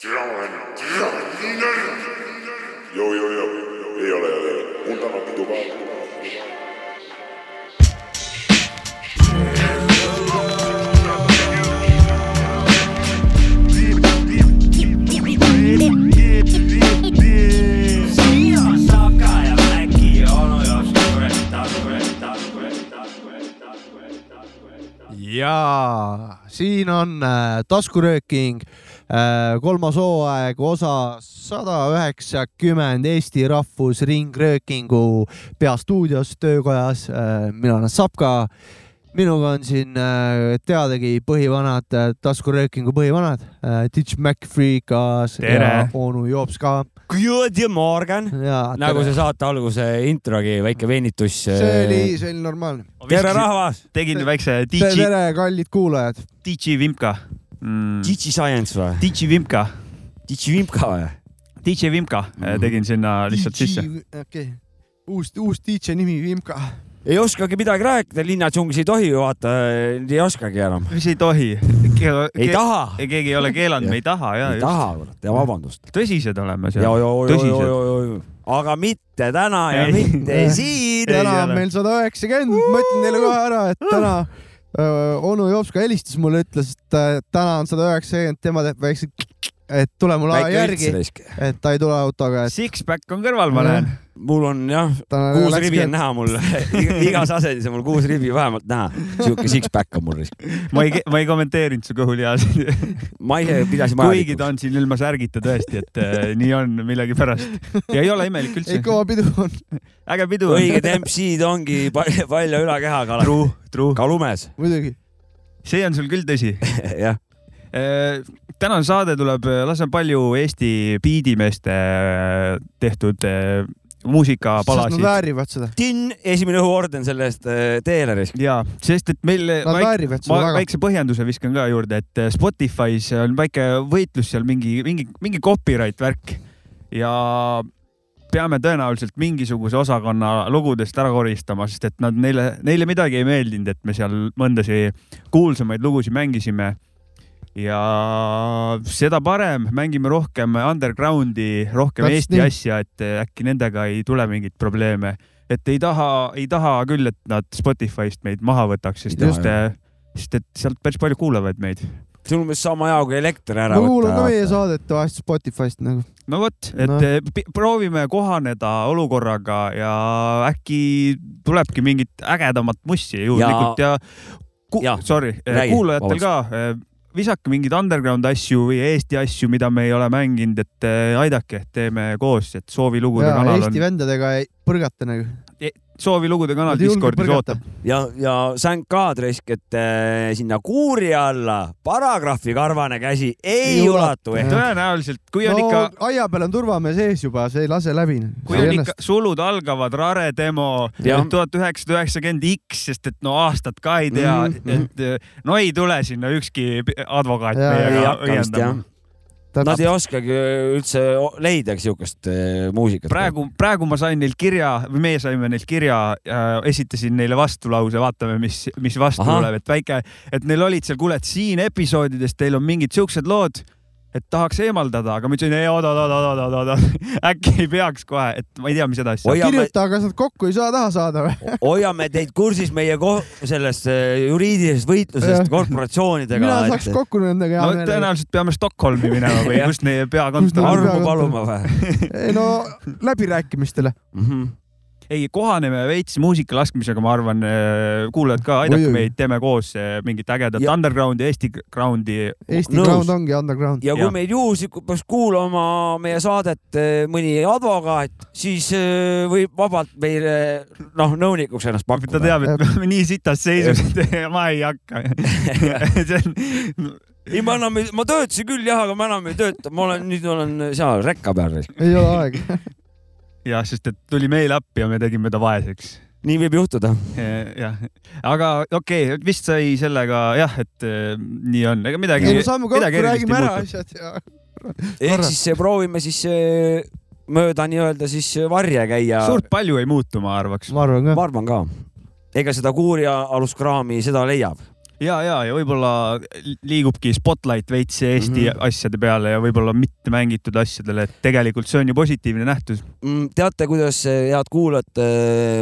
tere, ma olen, tere, nii närv. joo, joo, joo, ei ole, ei ole, mul täna pidu ka. ja siin on äh, taskurööking äh,, kolmas hooaeg, osa sada üheksakümmend Eesti Rahvusringröökingu peastuudios töökojas äh,. mina olen Sapka, minuga on siin äh, teadagi põhivanad äh, taskuröökingu põhivanad äh,, Ditch McFreekas ja Tere! onu Joops ka. Good morgen, ja nagu see saate alguse introgi, väike venitus. see oli, see oli normaalne. tere, rahvas, tegin väikse DJ, tere, kallid kuulajad. DJ Vimka mm.. Digi Science või? DJ Vimka, Digi Vimka või? DJ Vimka mm. tegin sinna lihtsalt sisse. okei okay., uus, uus DJ nimi Vimka. ei oskagi midagi rääkida, linnadžunglis ei tohi ju vaata, ei oskagi enam. mis ei tohi? ei taha, keegi ei ole keelanud, me ei taha ja ei. taha, kurat, ja vabandust. tõsised oleme seal. ja, ja, Tõsiselt. ja, ja, aga mitte täna ja Ei. mitte siin. täna on meil sada üheksakümmend, ma ütlen teile kohe ära, et täna onu Jopska helistas mulle, ütles, et äh, täna on sada üheksakümmend, tema teeb väikse, et tule mulle väike järgi, et ta ei tule autoga, et Six-pack on kõrval, ma näen. mul on jah, kuus ribi on näha mul, igas asendis on mul kuus ribi vähemalt näha. sihuke six-pack on mul. ma ei, ma ei kommenteerinud su kõhulihasid. ma ise pidasin kuigi ta vajalikuks. on siin ilma särgita tõesti, et äh, nii on millegipärast. ja ei ole imelik üldse ei, kõva pidu on. äge pidu. õiged MC-d ongi palju, palju ülakehaga true, true. ka lumes, muidugi. see on sul küll tõsi. jah. Tänane saade tuleb, laseme palju Eesti biidimeeste äh, tehtud äh, muusikapalasid. väärivad seda. Tinn, esimene õhuorden selle eest äh, teelerist. ja, sest et meil Nad väik, väärivad seda ma väga. väikse põhjenduse viskan ka juurde, et äh, Spotify's on väike võitlus seal mingi, mingi, mingi copyright värk ja peame tõenäoliselt mingisuguse osakonna lugudest ära koristama, sest et nad neile, neile midagi ei meeldinud, et me seal mõndasi kuulsamaid lugusid mängisime. Ja seda parem, mängime rohkem underground'i, rohkem Täpselt Eesti nii. asja, et äkki nendega ei tule mingeid probleeme. et ei taha, ei taha küll, et nad Spotify'st meid maha võtaks, sest et, sest et sealt päris palju kuulavad meid. see on umbes sama hea kui elekter ära ma kuulan ka meie võtta. saadet vahest Spotify'st nagu. no vot, et no. proovime kohaneda olukorraga ja äkki tulebki mingit ägedamat mussi juhuslikult ja, ku, Jaa, sorry, räägi, kuulajatel ka eh, visake mingeid underground asju või Eesti asju, mida me ei ole mänginud, et eh, aidake, teeme koos, et soovilugude ja kanal Eesti on, vendadega põrgata nagu. Soovilugude kanal Nad ei julge Discordis ootab. ja, ja sänk ka traisk, et äh, sinna kuuri alla paragrahvi karvane käsi ei, Ei ulatu, jah. tõenäoliselt, kui on no ikka, aia peal on turvamees ees juba, see ei lase läbi. kui on ikka sulud algavad Rare demo tuhat üheksasada üheksakümmend X, sest et no aastat ka ei tea mm. -hmm. et no ei tule sinna ükski advokaat meiega jah. Nad ei oskagi üldse leida siukest äh, muusikat. praegu, praegu ma sain neilt kirja või meie saime neilt kirja äh,, esitasin neile vastulause, vaatame, mis, mis vastu Ahah. tuleb, et väike, et neil olid seal, kuule, et siin episoodides teil on mingid siuksed lood, et tahaks eemaldada, aga ma ütlesin, ei oota, oota, oota, oota, oota, äkki ei peaks kohe, et ma ei tea, mis edasi saab. hoiame, kirjuta, kas nad kokku ei saa taha saada või? hoiame teid kursis meie ko- sellest äh, juriidilisest võitlusest korporatsioonidega mina. saaks kokku nendega hea no meelega. tõenäoliselt peame Stockholmi minema või Jah. kust meie peakontor on. armu paluma või ei no läbirääkimistele. mm? -hmm. ei, kohaneme veits muusika laskmisega, ma arvan, kuulajad ka, aidake meid, teeme koos eh, mingit ägedat Ja- underground'i, Eesti ground'i. Eesti Nõus. ground ongi underground. ja kui Jah. meid juhuslikult peaks kuulama meie saadet äh, mõni advokaat, siis äh, võib vabalt meile noh, nõunikuks ennast ta pakkuda. teab, et me oleme nii sitas seisus, et ma ei hakka. see on, ei, me enam ei, ma töötasin küll jah, aga ma enam ei tööta, ma olen nüüd olen seal rekka peal. ei ole aega. jah, sest et tuli meile appi ja me tegime ta vaeseks. nii võib juhtuda. jah, aga okei okay,, vist sai sellega jah, et eh, nii on, ega midagi. ei no saame kokku, räägime ära asjad ja. ehk siis äh, proovime siis äh, mööda nii-öelda siis varje käia. suurt palju ei muutu, ma arvaks. ma arvan ka. ma arvan ka. ega seda kuuri aluskraami, seda leiab. ja, ja, ja võib-olla liigubki spotlight veits Eesti mm. -hmm. asjade peale ja võib-olla mitte mängitud asjadele, et tegelikult see on ju positiivne nähtus. Mm, teate, kuidas eh, head kuulajad,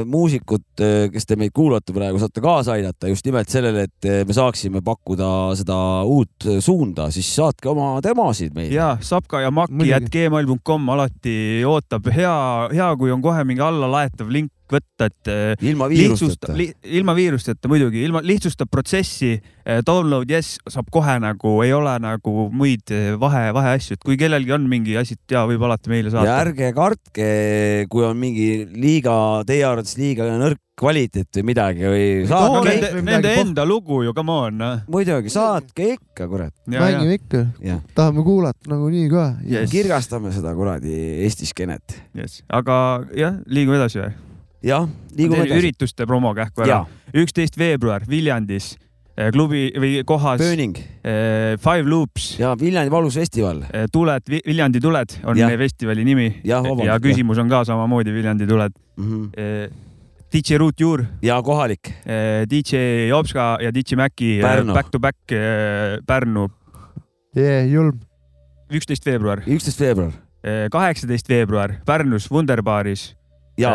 muusikud, kes te meid kuulate praegu, saate kaasa aidata just nimelt sellele, et eh, me saaksime pakkuda seda uut suunda, siis saatke oma demosid meile. ja Sapka ja Muidugi. at gmail.com alati ootab, hea, hea, kui on kohe mingi allalaetav link võtta, et eh, ilma viirusteta. li,, ilma viirusteta muidugi, ilma, lihtsustab protsessi. Download yes saab kohe nagu, ei ole nagu muid eh, vahe, vaheasju, et kui kellelgi on mingi asi, et ja võib alati meile ja saata. ärge kartke, kui on mingi liiga, teie arvates liiga nõrk kvaliteet või midagi või neid- Nende, nende enda lugu ju, come on. muidugi saatke ikka, kurat. mängime ikka tahame kuulata nagunii ka. Yes. kirgastame seda kuradi Eesti skeenet. yes.. aga jah, liigume edasi või? jah, liigume edasi. ürituste promo kähku ära ja,. üksteist veebruar Viljandis eh, klubi või kohas Burning eh, Five Loops, ja Viljandi valusfestival. tuled, Viljandi tuled on Jah. festivali nimi ja vabandust. küsimus on ka samamoodi Viljandi tuled. DJ Ruut Juur, ja kohalik. DJ Jopska ja DJ Maci Pärnu. back to back eh, Pärnu, jee, julm. üksteist veebruar, üksteist veebruar kaheksateist veebruar Pärnus Wunderbaaris. ja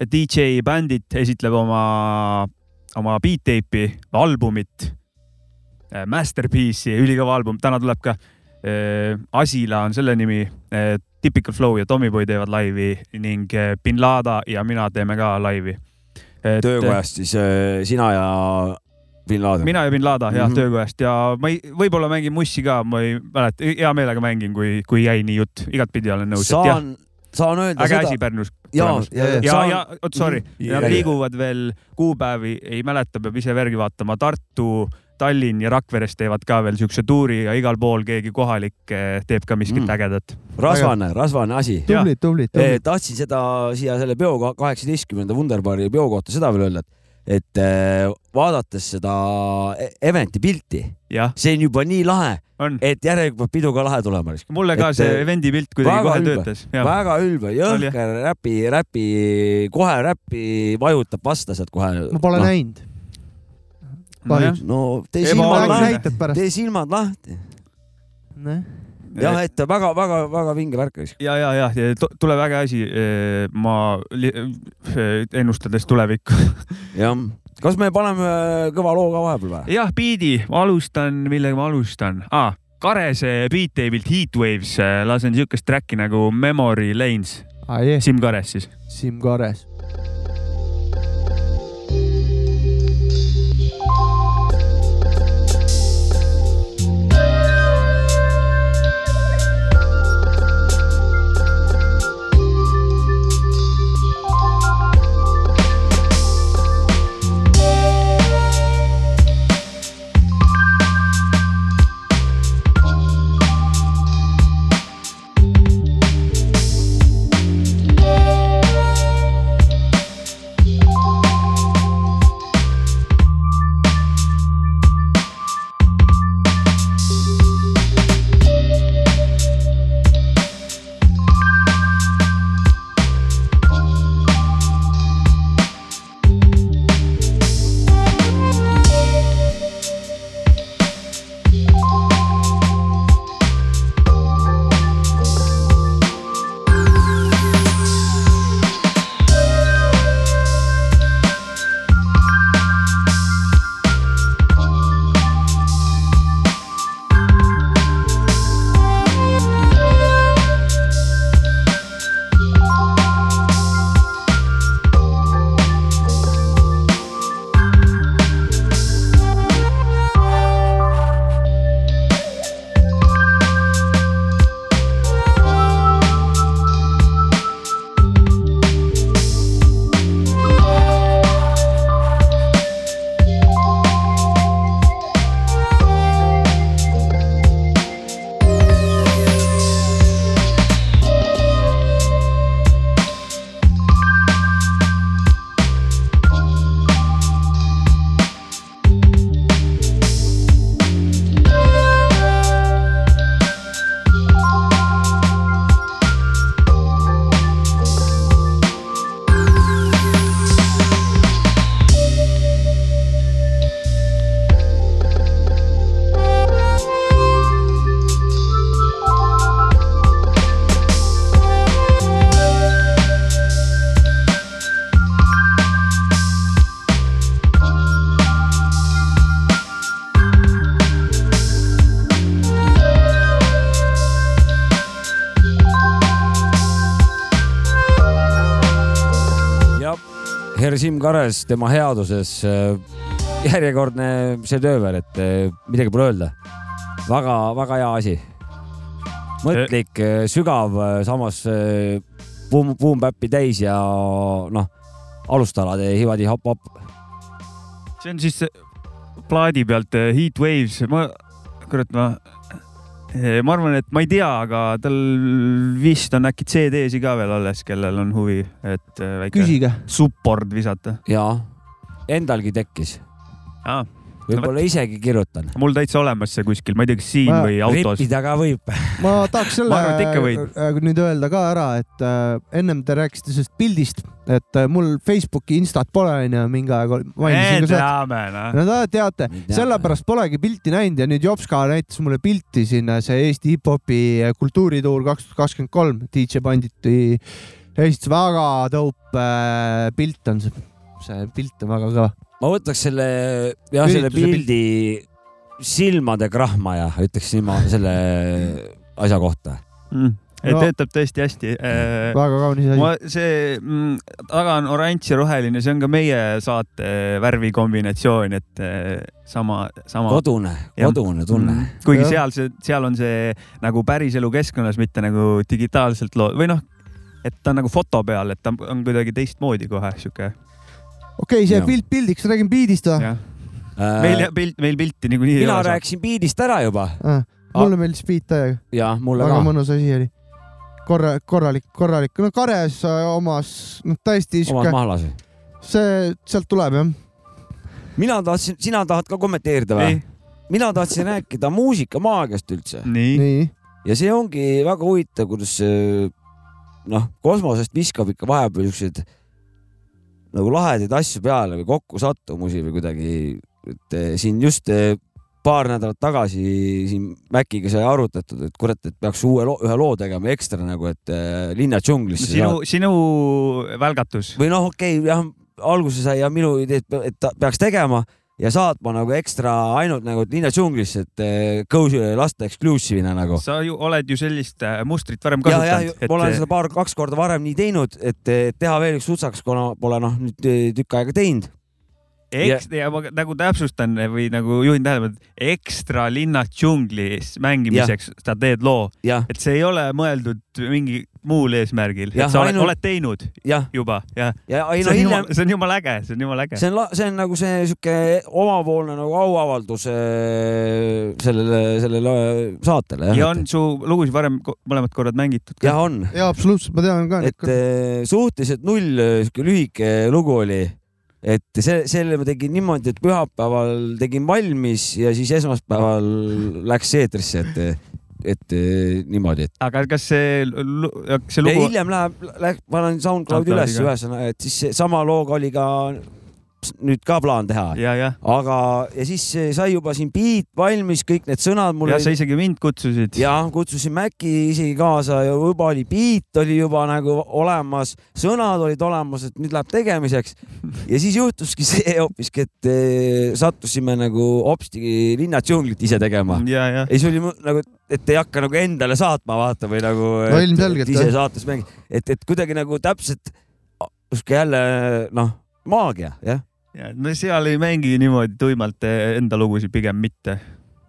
DJ Bandit esitleb oma, oma beat tape'i, albumit. Masterpiece'i, ülikõva album, täna tuleb ka. Asila on selle nimi. Typical Flow ja Tommyboy teevad laivi ning Bin Lada ja mina teeme ka laivi. töökojast siis äh, sina ja bin Laden. mina ja Bin Lada jah mm. -hmm. töökojast ja ma ei, võib-olla mängin mussi ka, ma ei mäleta, hea meelega mängin, kui, kui jäi nii jutt, igatpidi olen nõus, saan, saan öelda äge asi seda. Pärnus. ja, ja, ja, ja, ja oot sorry, nad Ja- liiguvad veel kuupäevi, ei mäleta, peab ise järgi vaatama, Tartu, Tallinn ja Rakveres teevad ka veel siukse tuuri ja igal pool keegi kohalik eh, teeb ka miskit Mm. ägedat. rasvane, rasvane asi. tublid, tublid, tublid. tahtsin seda siia selle peo kaheksateistkümnenda Wunderbaari peo kohta seda veel öelda, et, et äh, vaadates seda e- event'i pilti, see on juba nii lahe, et järelikult peab pidu ka lahe tulema. mulle ka et, see eh, event'i pilt kuidagi kohe ülbe. töötas. väga ülbe, jõhker räpi, räpi, kohe räpi vajutab vasta sealt kohe. ma pole no. näinud. no tee silmad lahti, tee silmad lahti. jah, et väga-väga-väga vinge värk. ja, ja, ja ja tu- tuleb äge asi. ma li- eh, ennustades tulevikku. jah, kas me paneme kõva loo ka vahepeal või? jah, biidi, ma alustan, millega ma alustan ah,? Karese beat tape'ilt Heatwaves, lasen siukest track'i nagu Memory Lanes, jee, Siim Kares siis. Siim Kares. Herr Siim Kares, tema headuses äh, järjekordne šedööver, et äh, midagi pole öelda väga,. väga-väga hea asi. mõtlik, sügav, samas buum, buum-päppi täis ja noh, alustalad hivadi hopp-hopp. see on siis plaadi pealt Heat Waves, ma, kurat, ma ma arvan, et ma ei tea, aga tal vist on äkki CD-si ka veel alles, kellel on huvi, et väike küsige. support visata. jaa, endalgi tekkis ah võib-olla isegi kirjutan. mul täitsa olemas see kuskil, ma ei tea, kas siin ma, või autos. rippida ka võib. ma tahaks selle äh, nüüd öelda ka ära, et äh, ennem te rääkisite sellest pildist, et äh, mul Facebooki instat pole onju, mingi aeg mainisin ka seda. no te teate, sellepärast polegi pilti näinud ja nüüd Jopska näitas mulle pilti sinna, see Eesti hip-hopi kultuurituur kaks tuhat kakskümmend kolm, DJ Banditi esitas väga dope pilt on see, see pilt on väga kõva ma võtaks selle, jah, selle pildi silmade krahmaja, ütleks niimoodi selle asja kohta mm et no, töötab tõesti hästi äh,. väga kaunis asi. see mm, taga on oranž ja roheline, see on ka meie saate värvikombinatsioon, et äh, sama, sama. kodune, kodune tunne mm.. kuigi ja. seal see, seal on see nagu päriselu keskkonnas, mitte nagu digitaalselt loo- või noh, et ta on nagu foto peal, et ta on kuidagi teistmoodi kohe sihuke okei okay,, see pilt pildiks, räägime beat'ist või? Äh, meil pilt, meil pilti niikuinii. mina rääkisin beat'ist ära juba äh,. mulle ah. meeldis beat täiega. ja mulle väga ka. väga mõnus asi oli. korra, korralik, korralik, no Kares omas, noh täiesti sihuke. omas mahlas. see, sealt tuleb jah. mina tahtsin, sina tahad ka kommenteerida või? mina tahtsin rääkida muusikamaagiast üldse. nii, nii.? ja see ongi väga huvitav, kuidas noh, kosmosest viskab ikka vahepeal siukseid nagu lahedaid asju peale või kokkusattumusi või kuidagi, et eh, siin just eh, paar nädalat tagasi siin Maciga sai arutatud, et kurat, et peaks uue loo, ühe loo tegema ekstra nagu, et äh, linna džunglisse. sinu, sinu välgatus. või noh, okei okay,, jah, alguse sai ja minu idee, et peaks tegema ja saatma nagu ekstra ainult nagu Liina džunglisse, et eh, lasta exclusive'ina nagu. sa ju oled ju sellist eh, mustrit varem kasutanud. Et... ma olen seda paar, kaks korda varem nii teinud, et teha veel üks sutsakas, kuna pole noh nüüd eh, tükk aega teinud eks- ja, ja ma nagu täpsustan või nagu juhin tähelepanu, et ekstra linnas džunglis mängimiseks ja. sa teed loo, et see ei ole mõeldud mingi muul eesmärgil, et sa oled, ainult... oled teinud ja. juba ja, ja ei, no, see, on hiljem... jumala, see on jumala äge, see on jumala äge. see on, see on nagu see sihuke omapoolne nagu auavaldus äh, sellele, sellele saatele. ja on su lugusid varem mõlemad korrad mängitud ka? jah, on. ja absoluutselt, ma tean ka. et äh, suhteliselt null sihuke lühike lugu oli et see, selle ma tegin niimoodi, et pühapäeval tegin valmis ja siis esmaspäeval läks eetrisse, et, et niimoodi, et. aga kas see, see lugu? hiljem läheb, läheb, panen SoundCloudi üles ühesõnaga, et siis sama looga oli ka nüüd ka plaan teha. aga, ja siis sai juba siin beat valmis, kõik need sõnad mul. ja sa isegi mind kutsusid. jah, kutsusin Maci isegi kaasa ja juba oli beat oli juba nagu olemas, sõnad olid olemas, et nüüd läheb tegemiseks. ja siis juhtuski see hoopiski, et eh, sattusime nagu hopsti linna džunglit ise tegema. ja siis oli nagu, et ei hakka nagu endale saatma vaata või nagu no,. ilmselgelt. ise saates mängida, et, et kuidagi nagu täpselt sihuke jälle noh, maagia jah ja no seal ei mängi niimoodi tuimalt eh, enda lugusid, pigem mitte.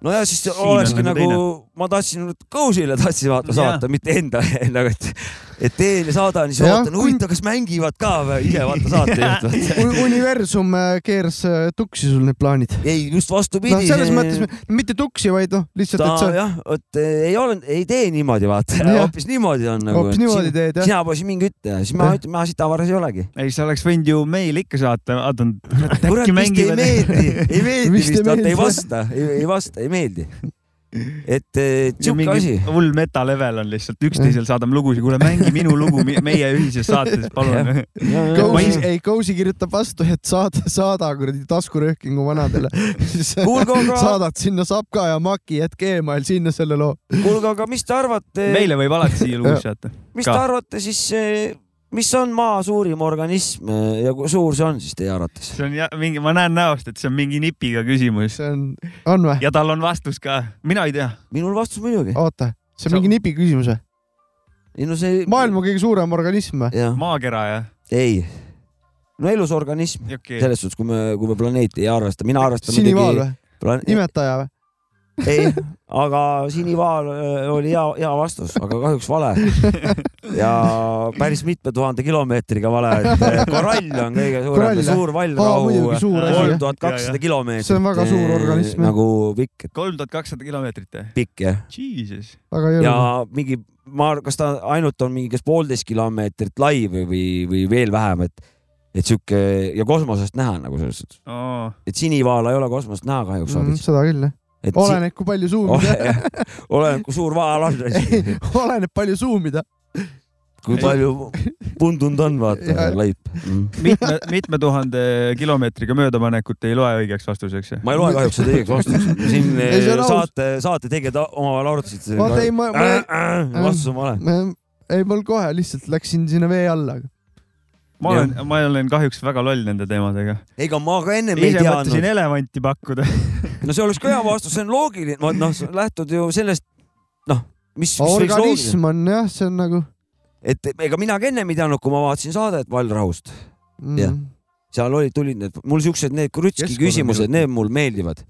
no ja siis Siin olekski nagu, nagu, ma tahtsin Kõusile tahtsin vaata saata, mitte enda, nagu et et teen ja saadan, siis ootan, huvitav, kas mängivad ka või, ise vaata saatejuht universum äh, keeras äh, tuksi sul need plaanid? ei, just vastupidi. no selles mõttes mitte tuksi, vaid noh, lihtsalt, et sa. jah, vot äh, ei ole, ei tee niimoodi, vaata, hoopis niimoodi on nagu. hoopis niimoodi teed, jah. sina poiss mingi ütle, siis ma ütlen, ma sitavaras ei olegi. ei, sa oleks võinud ju meile ikka saata, vaatan. kurat, vist ei meeldi, ei meeldi vist, vaata ei vasta, ei vasta, ei meeldi et sihuke asi. hull meta level on lihtsalt, üksteisel saadame lugusid, kuule mängi minu lugu meie ühises saates, palun. ei, Kousi kirjutab vastu, et saada, saada kuradi taskuröhkingu vanadele saadad sinna Sapka ja Maki jätk email sinna selle loo. kuulge, aga mis te arvate? meile võib alati siia lugusid saata. mis te arvate siis mis on maa suurim organism eh, ja kui suur see on siis teie arvates? see on ja, mingi, ma näen näost, et see on mingi nipiga küsimus. see on, on või? ja tal on vastus ka, mina ei tea. minul vastus muidugi. oota, see on Sa... mingi nipi küsimus või? ei no see. maailma kõige suurem organism või? maakera jah? ei. no elusorganism okei, selles suhtes, kui me, kui me planeeti ei arvesta, mina arvestan sinivaal või? plaan.... imetaja või? ei, aga sinivaal öö, oli hea, hea vastus, aga kahjuks vale. ja päris mitme tuhande kilomeetriga vale, et eh, korall on kõige suurem suur vallrahu asi, kolm tuhat kakssada kilomeetrit. See on väga suur organism, nagu pikk, kolm tuhat kakssada kilomeetrit pikk jah. Ja mingi, ma, kas ta ainult on mingi kas poolteist kilomeetrit lai või, või, või veel vähem, et, et sihuke ja kosmosest näha nagu selles suhtes, et sinivaala ei ole kosmosest näha kahjuks Mm, seda küll jah. Et oleneb, kui palju suumida. oleneb, kui suur vaal on, oleneb palju suumida. kui palju pundunud on, vaata laip mm.. mitme, mitme tuhande kilomeetriga möödapanekut ei loe õigeks vastuseks. ma ei loe kahjuks seda õigeks vastuseks. siin eh, saate, saate tegijad omavahel arutasid. vaata ei, ma, ma, vastus on vale. ei mul kohe lihtsalt läksin sinna vee alla. Ma olen, ma olen kahjuks väga loll nende teemadega. ega ma ka ennem ei ise mõtlesin teadnud. elevanti pakkuda. no see oleks ka hea vastus, see on loogiline, noh, lähtud ju sellest, noh, mis, mis organism on jah, see on nagu et ega mina ka ennem ei teadnud, kui ma vaatasin saadet Vallrahust, Jah. mm,. seal olid, tulid need, mul siuksed need krutski küsimused, need mulle meeldivad.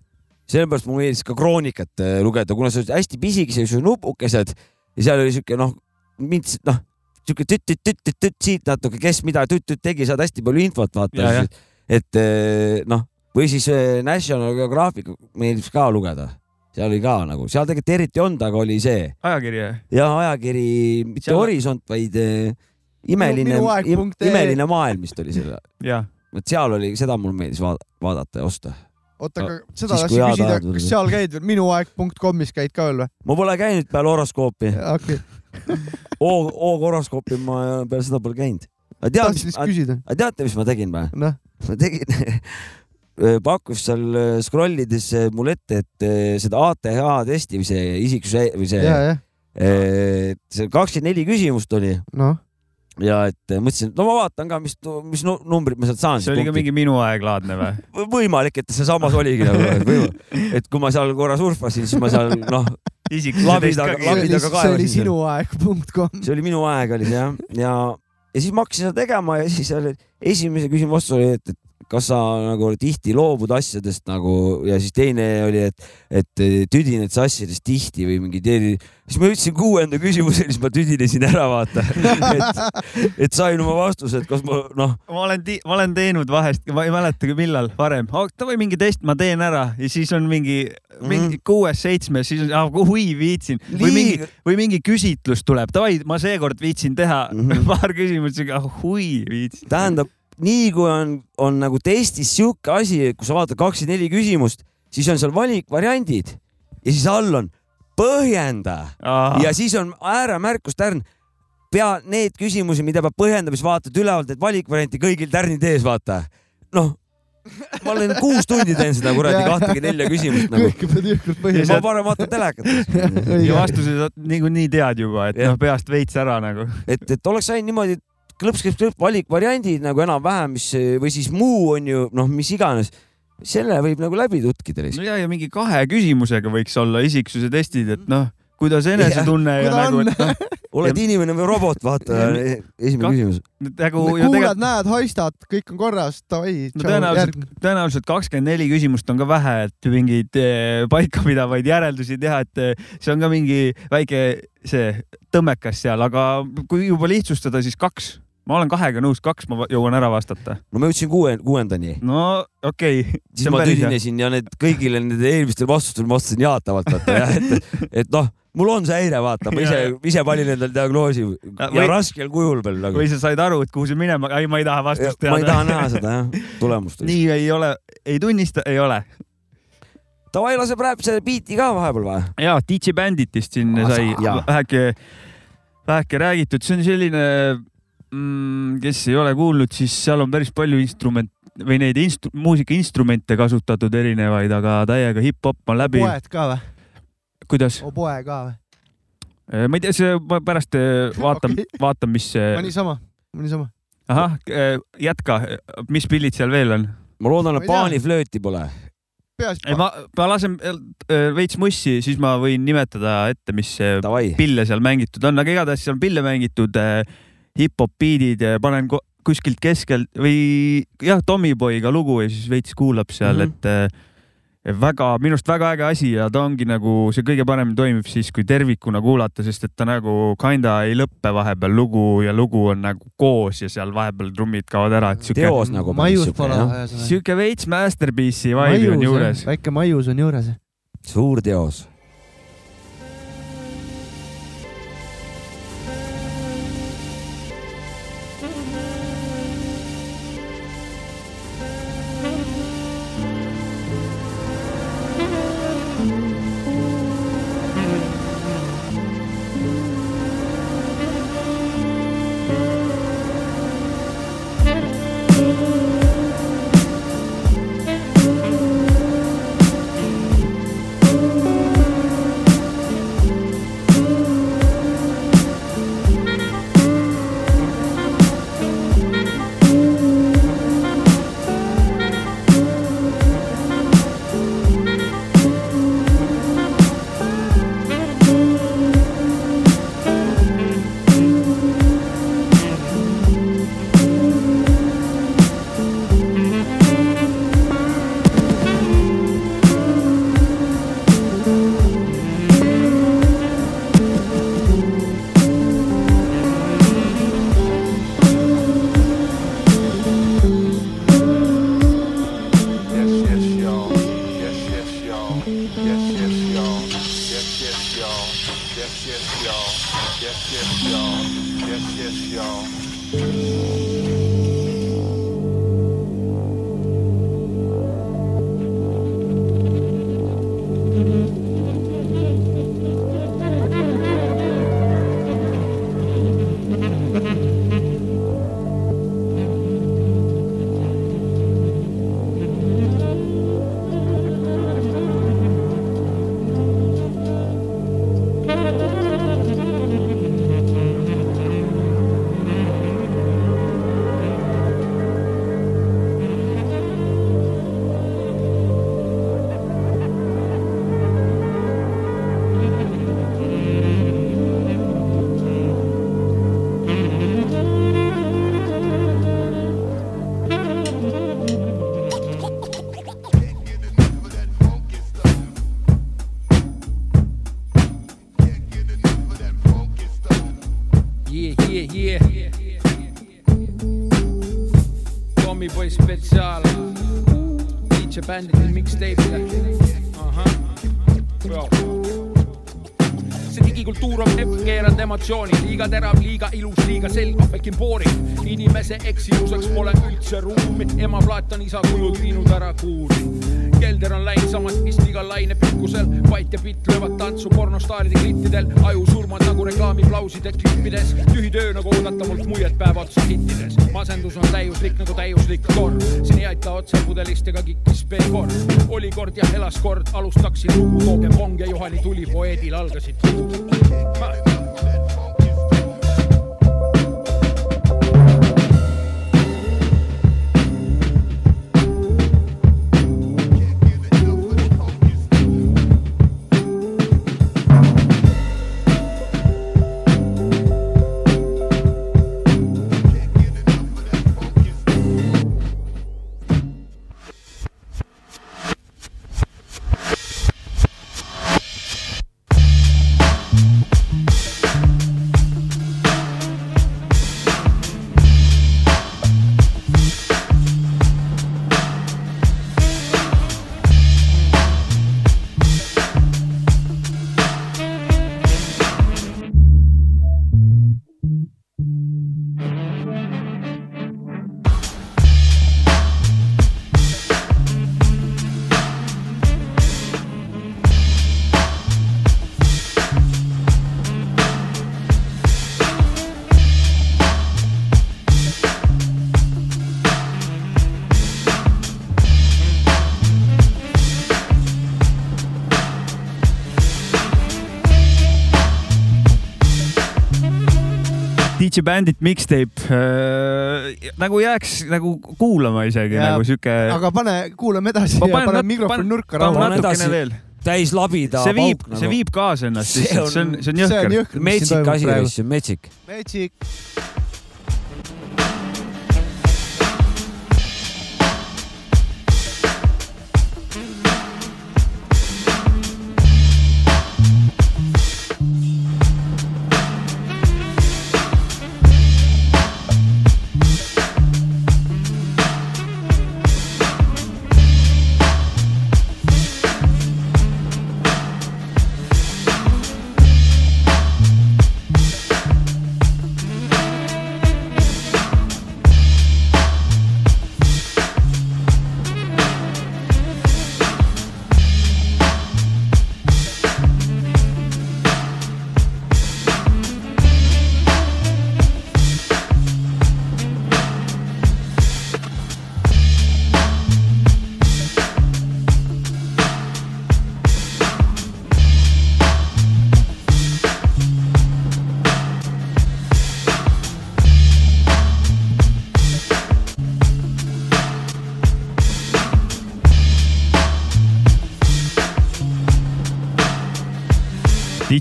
sellepärast mulle meeldis ka kroonikat äh, lugeda, kuna see oli hästi pisikesed siuksed nupukesed ja seal oli siuke noh, mind noh, siuke tütt-tütt-tütt-tütt siit natuke, kes mida tütt-tütt tegi, saad hästi palju infot vaata jah.. et eh, noh, või siis eh, National Geographic meeldis ka lugeda, seal oli ka nagu, seal tegelikult eriti olnud, aga oli see ajakiri. ja ajakiri, mitte Seal- Horisont, vaid eh, imeline punkt ee. imeline maailm vist oli selle, jah, vot seal oli, seda mulle meeldis vaadata, vaadata ja osta. oota, aga seda tahtsin küsida, kas seal käid veel, minuaeg.com'is käid ka veel või? ma pole käinud peale horoskoopi, okei, horoskoopi ma peale seda pole käinud. tahtsin lihtsalt küsida. teate, mis ma tegin või? noh, ma tegin, pakkus seal äh, scroll ides äh, mulle ette, et äh, seda ATH testi või see isiksuse või see ja, jah, eh, see kakskümmend neli küsimust oli noh, ja et mõtlesin, et no ma vaatan ka, mis, mis nu- numbrit ma sealt saan. see oli ka mingi minu aeglaadne või? võimalik, et see samas oligi nagu, et kui ma seal korra surfasin, siis ma seal noh, isiksuse Labidaga- test see ka oli, labidaga see kaevasin oli seal. sinu aeg.com. see oli minu aeg oli see jah, ja, ja siis ma hakkasin seda tegema ja siis oli esimese küsimuse vastus oli, et, et kas sa nagu tihti loobud asjadest nagu ja siis teine oli, et, et tüdined sa asjadest tihti või mingi teine. siis ma ütlesin kuuenda küsimuse, siis ma tüdinesin ära, vaata. et, et sain oma vastuse, et kas ma noh, ma olen, ma olen teinud vahest, ma ei mäletagi, millal varem, davai mingi test ma teen ära ja siis on mingi, mingi Mhm. kuues-seitsmes, siis on, hui viitsin või mingi või mingi küsitlus tuleb, davai, ma seekord viitsin teha mm. -hmm. paar küsimust, hui viitsin. tähendab nii kui on, on nagu testis sihuke asi, et kui sa vaatad kakskümmend neli küsimust, siis on seal valikvariandid ja siis all on põhjenda ja siis on ääremärkus tärn. pea need küsimusi, mida peab põhjendama, siis vaatad ülevalt, et valikvarianti kõigil tärnid ees, vaata. noh, ma olen kuus tundi teen seda kuradi kahtekümmet nelja küsimust nagu. kõike pead jõhkralt Ja põhjendama ma parem vaatan telekat. ja vastused sa niikuinii tead juba, et noh, peast veits ära nagu. et, et oleks ainult niimoodi, et klõps, klõps, klõps, valikvariandid nagu enam-vähem, mis või siis muu on ju noh, mis iganes. selle võib nagu läbi tutkida no lihtsalt. ja, ja mingi kahe küsimusega võiks olla isiksuse testid, et noh, kuidas enesetunne ja, ja ta nagu, et noh, oled inimene või robot, vaata Ja- esimene Ka- küsimus. nagu kuulad, tegelikult näed, haistad, kõik on korras, davai. no tõenäoliselt, tõenäoliselt kakskümmend neli küsimust on ka vähe, et mingeid eh, paikapidavaid järeldusi teha, et eh, see on ka mingi väike see tõmmekas seal, aga kui juba lihtsustada, siis kaks. Ma olen kahega nõus, kaks ma jõuan ära vastata. no ma jõudsin kuue, kuuendani, no okei okay., siis ma tüdinesin ja need kõigile nende eelmistele vastustele ma vastasin jaatavalt, vaata jah, et, et noh, mul on see häire, vaata, ma ise ise valin endale diagnoosi ja või- raskel kujul veel nagu. või sa said aru, et kuhu see minema, ei, ma ei taha vastust ma ei taha teada. näha seda jah, tulemust. nii ei ole, ei tunnista, ei ole. Davai, laseb räpse biiti ka vahepeal või? ja DJ Banditist siin Asa- sai jaa. väheke, väheke räägitud, see on selline mm,, kes ei ole kuulnud, siis seal on päris palju instrument või neid instru-, muusikainstrumente kasutatud erinevaid, aga täiega hip-hop on läbi. poed ka või? kuidas? oboe ka või? ma ei tea, see ma pärast eh, vaatan okay., vaatan, mis see ma, niisama, ma niisama. ahah, jätka, mis pillid seal veel on? ma loodan, et paaniflööti pole. ei, ma, ma lasen eh, veits mussi, siis ma võin nimetada ette, mis Davai, pille seal mängitud on, aga igatahes seal on pille mängitud äh, hip-hop beat'id, panen ko- kuskilt keskelt või jah, Tommyboy'ga lugu ja siis veits kuulab seal mm, -hmm. et väga, minu arust väga äge asi ja ta ongi nagu see kõige paremini toimib siis, kui tervikuna kuulata, sest et ta nagu kinda ei lõppe vahepeal lugu ja lugu on nagu koos ja seal vahepeal trummid kaovad ära, et siuke. teos nagu. siuke veits masterpiece'i vibe'i on juures. väike maius on juures. suur teos keeranud emotsiooni, liiga terav, liiga ilus, liiga selge, pekin booring. inimese eksimuseks pole üldse ruumi, ema plaat on isa kujud viinud ära kuuri kelder on läinud samas vist igal lainepikkusel. Vait ja Pitt löövad tantsu pornostaaride klittidel, aju surmad nagu reklaamiplauside klippides. tühi töö nagu oodata mult muiet päev otsa hittides. masendus on täiuslik nagu täiuslik korv, siin ei aita otse pudelist ega kikkis B-korv. oli kord ja elas kord, alustaksin lugu, tooge pong ja Juhani tuli, poeedil algasid lugud. DJ Bandit mixtape äh, nagu jääks nagu kuulama isegi ja, nagu sihuke. aga pane, kuulame edasi ma ja pane mikrofon nurka rahu. natukene veel täis labida. see viib, nagu. see viib kaasa ennast lihtsalt, see on, see on jõhker. metsik asi, metsik. metsik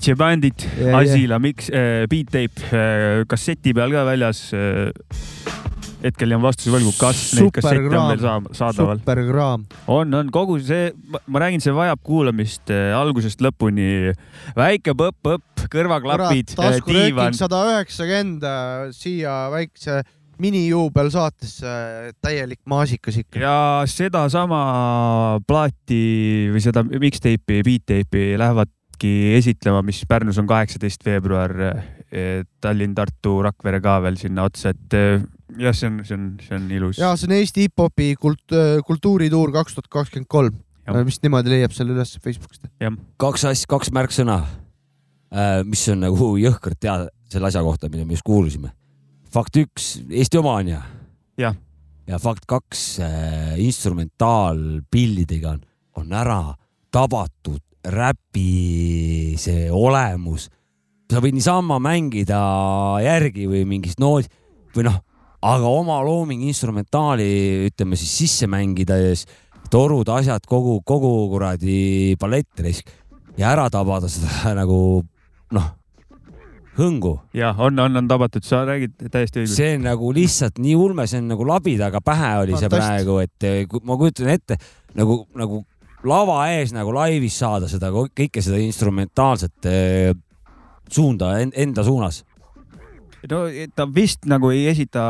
DJ Bandit. Asila, miks äh,, Beat Tape kasseti peal ka väljas. hetkel jään vastuse võlgu, kas neid kassette on veel saa- saadaval. superkraam. on, on kogu see, ma räägin, see vajab kuulamist äh, algusest lõpuni. väike põpp-põpp, kõrvaklapid, diivan sada üheksakümmend siia väikse minijuubel saatesse, täielik maasikas ikka. ja sedasama plaati või seda mixtape'i, beat tape'i lähevadki esitlema, mis Pärnus on kaheksateist veebruar. Tallinn, Tartu, Rakvere ka veel sinna otsa, et eh, jah, see on, see on, see on ilus. ja see on Eesti hip-hopi kult-, kultuurituur kaks tuhat kakskümmend kolm, vist niimoodi leiab selle üles Facebookist. kaks asja, kaks märksõna, mis on nagu jõhkralt teada selle asja kohta, mida me just kuulusime. fakt üks, Eesti oma on ju? Jah. ja fakt kaks äh,, instrumentaalpillidega on, on ära tabatud räpi see olemus. sa võid niisama mängida järgi või mingist noodi või noh, aga oma looming instrumentaali ütleme siis sisse mängides, torud, asjad, kogu, kogu kuradi palett risk ja ära tabada seda nagu noh, hõngu. jah, on, on, on tabatud, sa räägid täiesti õigesti. see on nagu lihtsalt nii ulme, see on nagu labidaga pähe oli see praegu, et eh, ma kujutan ette nagu, nagu lava ees nagu laivis saada seda kõike seda instrumentaalset eh, suunda en- enda suunas. no ta vist nagu ei esita,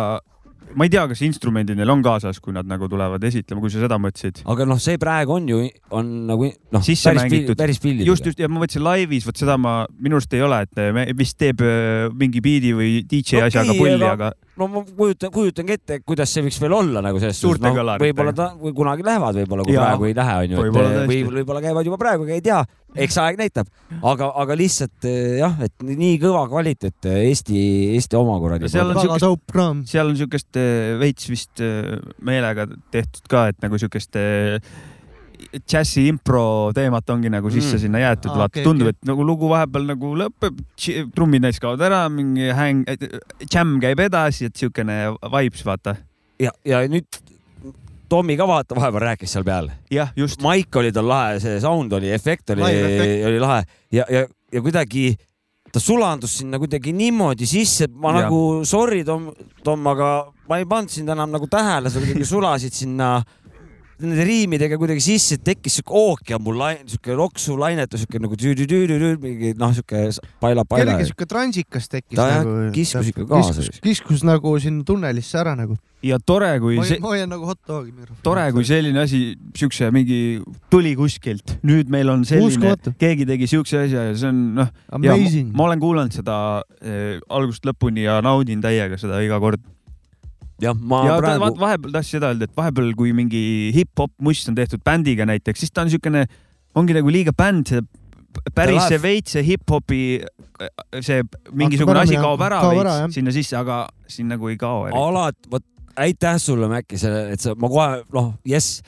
ma ei tea, kas instrumendid neil on kaasas, kui nad nagu tulevad esitlema, kui sa seda mõtlesid. aga noh, see praegu on ju, on nagu noh, päris, mängitud. päris pillidega. just, just ja ma mõtlesin laivis, vot seda ma minu arust ei ole, et vist teeb öö, mingi biidi või DJ Okei, asjaga pulli, aga- aga no ma kujutan, kujutangi ette, kuidas see võiks veel olla nagu selles noh, kõlaritega. võib-olla ta või kunagi lähevad, võib-olla kui Jaa. praegu ei lähe, onju, Võib-olla et võib-olla käivad juba praegu, ei tea, eks aeg näitab, aga, aga lihtsalt eh, jah, et nii kõva kvaliteet eh, Eesti, Eesti oma kuradi. Seal on väga siukest- seal on siukest veits vist meelega tehtud ka, et nagu siukest džässi impro teemat ongi nagu sisse Mm. sinna jäetud ah,, vaata okay, tundub okay., et nagu lugu vahepeal nagu lõpeb, trummid näiteks kaovad ära, mingi häng, džämm käib edasi, et siukene vibes, vaata. ja, ja nüüd Tommy ka vaata vahepeal rääkis seal peal. jah, just. maik oli tal lahe, see sound oli, efekt oli, oli lahe ja, ja, ja kuidagi ta sulandus sinna kuidagi niimoodi sisse, et ma ja. nagu sorry, Tom, Tom, aga ma ei pannud sind enam nagu tähele, sa kuidagi sulasid sinna nende riimidega kuidagi sisse, tekkis siuke ookean mul, siuke loksu lainetus, siuke nagu tüüdü-tüüdü-tüüdü, mingi noh, siuke paila-paila kellelgi. siuke transikas tekkis Ta jah, nagu. kiskus ikka kaasa. kiskus, nagu sinna tunnelisse ära nagu. ja tore, kui see ma hoian nagu hot dogi mikrofoni. tore, kui selline asi, siukse mingi tuli kuskilt, nüüd meil on selline keegi tegi siukse asja ja see on noh, ma, Amazing. ma olen kuulanud seda eh, algusest lõpuni ja naudin täiega seda iga kord. jah, ma ja praegu vahepeal tahtsin seda öelda, et vahepeal, kui mingi hip-hop muss on tehtud bändiga näiteks, siis ta on siukene, ongi nagu liiga bänd, see päris see veits see hip-hopi, see mingisugune ära asi kaob ära kaob ära, veits jah. sinna sisse, aga siin nagu ei kao. alati, vot aitäh sulle, Mäkki, selle, et sa, ma kohe noh, jess,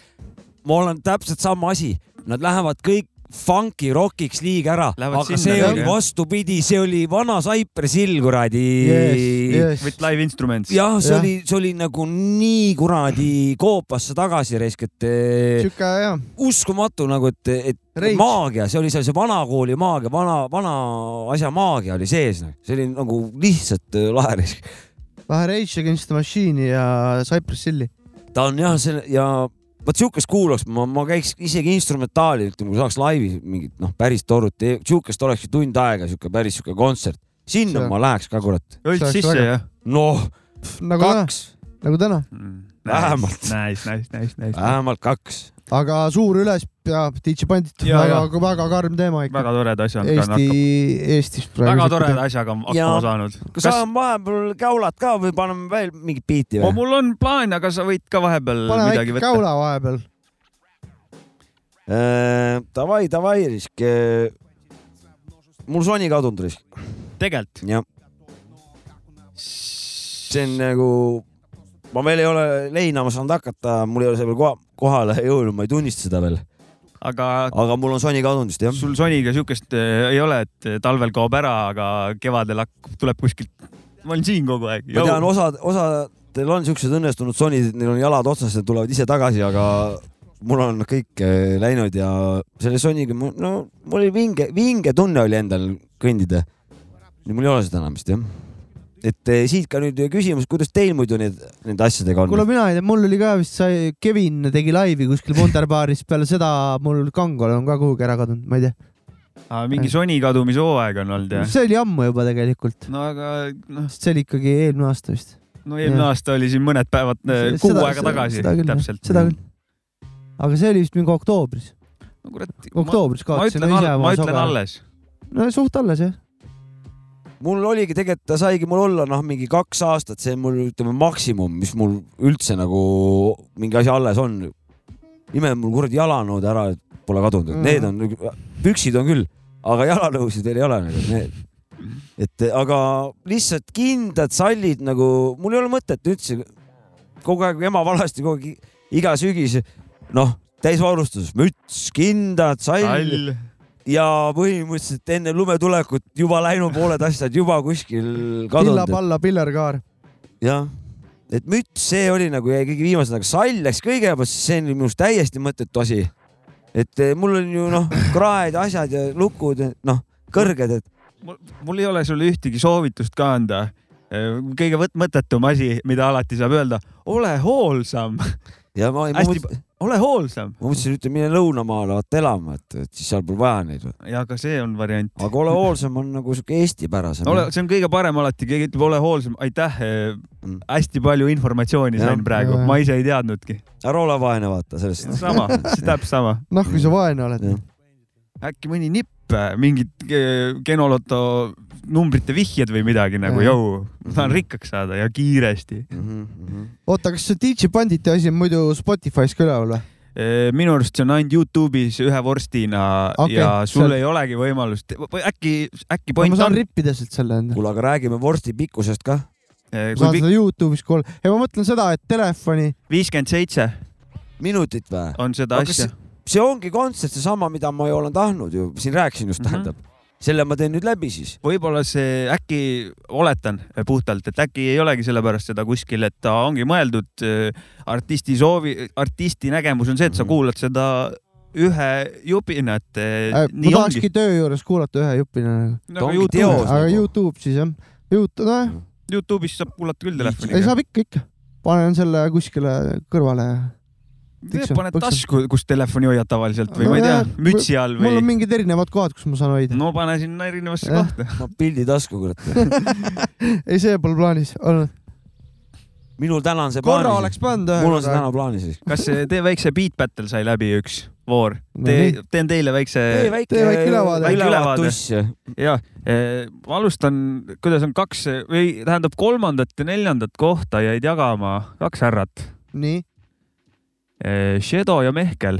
ma olen täpselt sama asi, nad lähevad kõik funky rockiks liiga ära, aga sinna see jah. vastupidi, see oli vana Cypress Hill kuradi with live instruments. jah, see Jah. oli, see oli nagu nii kuradi koopasse tagasi raisk, et eh, sihuke jah, uskumatu nagu, et, et Rage. maagia, see oli seal see vanakooli maagia, vana, vana asja maagia oli sees, see oli nagu lihtsalt eh, lahe raisk. vähe Rage Against the Machine'i ja Cypress Hilli. ta on jah, see ja vot siukest kuulaks, ma, ma käiks isegi instrumentaali, ütleme, kui saaks laivi mingit noh, päris torut, siukest olekski tund aega, siuke päris siuke kontsert. sinna See- ma läheks ka kurat. oleks sisse jah? noh, nagu kaks, nagu täna, Vähemalt. Nice, nice, nice, nice. vähemalt kaks. Aga suur üles peab DJ Bandit, Ja, väga, väga karm teema ikka. väga toreda asja on ka Eesti hakkab,, Eestis praegu. väga toreda asjaga on Ja- hakkama saanud. kas sa vahepeal käulad ka või paneme veel mingit biiti või? mul on plaan, aga sa võid ka vahepeal pane midagi võtta. käula vahepeal. Davai, davai, risk. mul soni kadunud risk, tegelikult. jah. see on nagu, ma veel ei ole leinama saanud hakata, mul ei ole see veel koha, kohale jõudnud, ma ei tunnista seda veel, aga aga mul on soni kadunud vist jah. sul Soniga siukest äh, ei ole, et talvel kaob ära, aga kevadel hakkab, tuleb kuskilt. ma olen siin kogu aeg. ma tean, osad, osadel on siuksed õnnestunud sonid, neil on jalad otsas ja tulevad ise tagasi, aga mul on kõik äh, läinud ja selle Sonyga mul, no mul oli vinge, vinge tunne oli endal kõndida. mul ei ole seda enam vist jah. Et eh, siit ka nüüd küsimus, kuidas teil muidu need, nende asjadega on? kuule, mina ei tea, mul oli ka vist sai, Kevin tegi laivi kuskil Wonderbaaris, peale seda mul Kangol on ka kuhugi ära kadunud, ma ei tea. mingi Sony kadumise hooaeg on olnud jah? see oli ammu juba tegelikult. no aga noh. see oli ikkagi eelmine aasta vist. no eelmine aasta oli siin mõned päevad, kuu seda, aega tagasi. täpselt. seda küll. aga see oli vist mingi oktoobris. no kurat. oktoobris kaotasin ma ütlen, ma ütlen alles. no suht alles jah mul oligi tegelikult, ta saigi mul olla noh, mingi kaks aastat, see on mul ütleme maksimum, mis mul üldse nagu mingi asi alles on. ime, mul kuradi jalanõud ära pole kadunud mm, -hmm. need on, püksid on küll, aga jalanõusid veel ei ole nagu need. et aga lihtsalt kindlad sallid nagu, mul ei ole mõtet üldse kogu aeg ema valesti kogu aeg iga sügis, noh, täisvarustus, müts, kindad, sall, sall ja põhimõtteliselt enne lumetulekut juba läinud pooled asjad juba kuskil kadunud. pilla-palla, pillerkaar. jah, et müts, see oli nagu jäi kõige viimasena, aga sall läks kõigepealt, see on minu arust täiesti mõttetu asi. et eh, mul on ju noh, kraed, asjad ja lukud, noh, kõrged, et. mul, ei ole sulle ühtegi soovitust ka anda eh, kõige mõttetum asi, mida alati saab öelda, ole hoolsam. ja ma, ma hästi mõtlen ole hoolsam. ma mõtlesin, ütle mine lõunamaale vaata elama, et, et siis seal pole vaja neid. ja ka see on variant. aga ole hoolsam on nagu siuke eestipärasem. ole, see on kõige parem alati, keegi ütleb, ole hoolsam, aitäh mm.. hästi palju informatsiooni sain praegu, ma ise ei teadnudki. ära ole vaene, vaata sellest. sama, täpselt sama. noh, kui sa vaene oled. äkki mõni nipp, mingit genoloto numbrite vihjed või midagi nagu, jõu, ma tahan rikkaks saada ja kiiresti mm. -hmm. oota, kas see DJ Banditi asi on muidu Spotify's ka üleval või? minu arust see on ainult Youtube'is ühe vorstina okay, ja sul seal... ei olegi võimalust, äkki, äkki point no, ma saan on... rippida sealt selle enda. kuule, aga räägime vorsti pikkusest ka. ma saan seda Youtube'is kuulda ja ma mõtlen seda, et telefoni. viiskümmend seitse. minutit või? on seda aga asja. See ongi kontsert seesama, mida ma ju olen tahtnud ju, siin rääkisin just mm, -hmm. tähendab selle ma teen nüüd läbi siis. võib-olla see äkki, oletan puhtalt, et äkki ei olegi sellepärast seda kuskil, et ta ongi mõeldud äh, artisti soovi, artisti nägemus on see, et sa mhm. kuulad seda ühe jupina, et äh,. ma tahakski ongi. töö juures kuulata ühe jupina no,. aga YouTube, aga. YouTube siis jah, YouTube, nojah. Youtube'is saab kuulata küll telefoniga. ei, saab ikka, ikka. panen selle kuskile kõrvale paned tasku, kus telefoni hoiad tavaliselt või no, ma ei tea, mütsi all või? mul on mingid erinevad kohad, kus ma saan hoida. no pane sinna erinevasse ja. kohta. no pildi tasku, kurat ei, see pole plaanis olnud. minul täna on see korra plaanis. korra oleks pannud. mul on see täna plaanis. kas tee väikse beat battle sai läbi üks voor? tee, teen teile väikse. tee väike, väike ülevaade. ülevaade. ja eh, ma alustan, kuidas on kaks või tähendab kolmandat ja neljandat kohta jäid jagama kaks härrat. nii Shadow ja Mehkel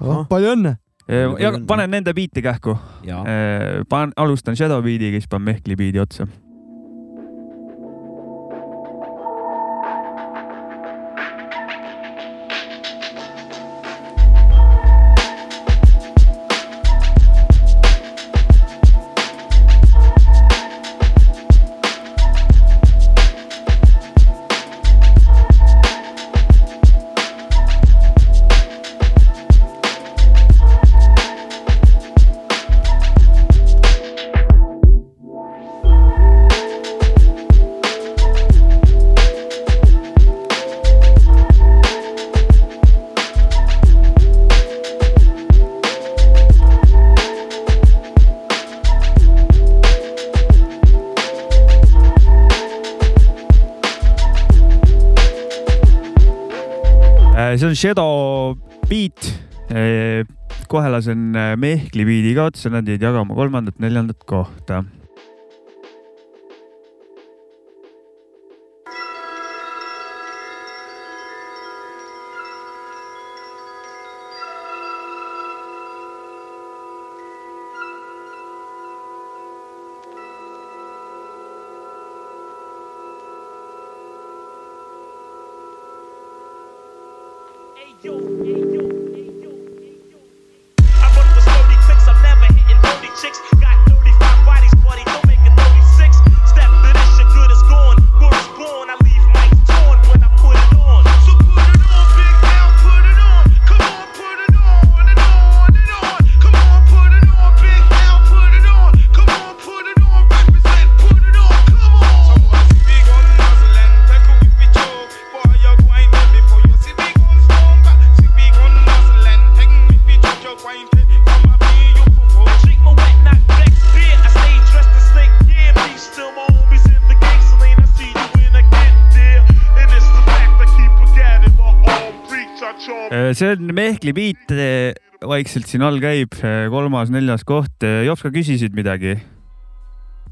oh,. palju õnne! Eh, ja panen nende biiti kähku. Eh, panen, alustan Shadow biidiga, siis panen Mehkli biidi otsa see on Shadow Beat. kohe lasen Mehkli biidi ka otsa, nad jäid jagama kolmandat-neljandat kohta on Mehkli beat, vaikselt siin all käib, kolmas-neljas koht. Jopska küsisid midagi?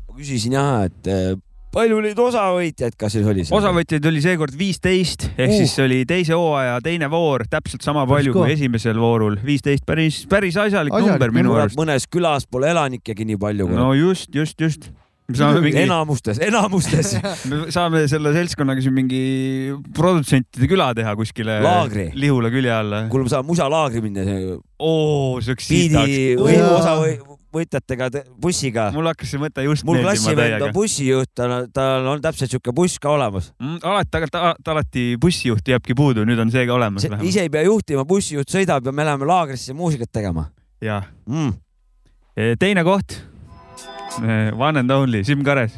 ma küsisin jah, et eh, palju neid osavõitjaid, kas siis oli? osavõtjaid oli seekord viisteist ehk Uh. siis oli teise hooaja teine voor, täpselt sama palju kui esimesel voorul, viisteist, päris, päris asjalik Asjalik number minu arust. mõnes külas pole elanikegi nii palju. no just, just, just. Me saame mingi, enamustes, enamustes me saame selle seltskonnaga siin mingi produtsentide küla teha kuskile Laagri. Lihula külje alla. kuule, ma saan musalaagri minna, oo, see oleks biidi siitaks. või te- bussiga. mul hakkas see mõte just mul klassivend on. bussijuht, tal, tal on täpselt siuke buss ka olemas. Mm, alati, tegelikult alati bussijuht jääbki puudu, nüüd on see ka olemas ise ei pea juhtima, bussijuht sõidab ja me läheme laagrisse muusikat tegema jah, mm.. teine koht. One and only, Siim Kares.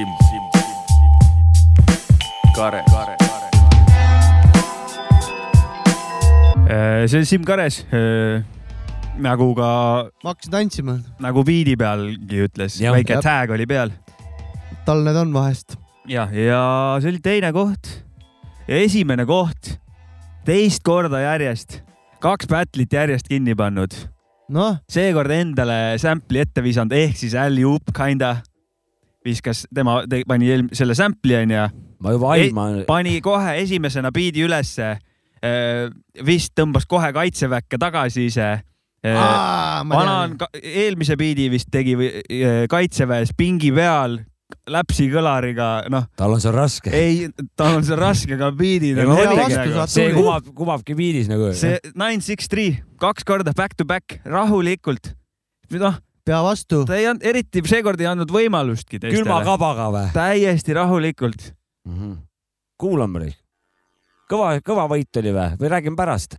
Sim, Sim, Sim, Kare, Kare, Kare. Äh, see on Siim Kares. nagu ka, ma hakkasin tantsima, nagu biidi pealgi ütles, väike Jah. tag oli peal. tal need on vahest. ja, ja see oli teine koht ja esimene koht, teist korda järjest, kaks battle'it järjest kinni pannud, noh, seekord endale sample'i ette visanud, ehk siis alley-oop kinda viskas tema, pani eelm- selle sample'i onju, ma juba aiman, pani kohe esimesena biidi ülesse. vist tõmbas kohe kaitseväkke tagasi ise. vana on, eelmise biidi vist tegi eh, kaitseväes pingi peal läpsi kõlariga, noh, tal on see raske. ei, tal on see raske, aga biidid Ja on ma hea helged, vastu aga saad see kumab, kumabki biidis nagu. see nine six three kaks korda back to back rahulikult. noh, pea vastu. ta ei andnud, eriti seekord ei andnud võimalustki külma teistele. kabaga või täiesti rahulikult. mm -hmm.? kuulame. kõva, kõva võit oli või, või räägime pärast?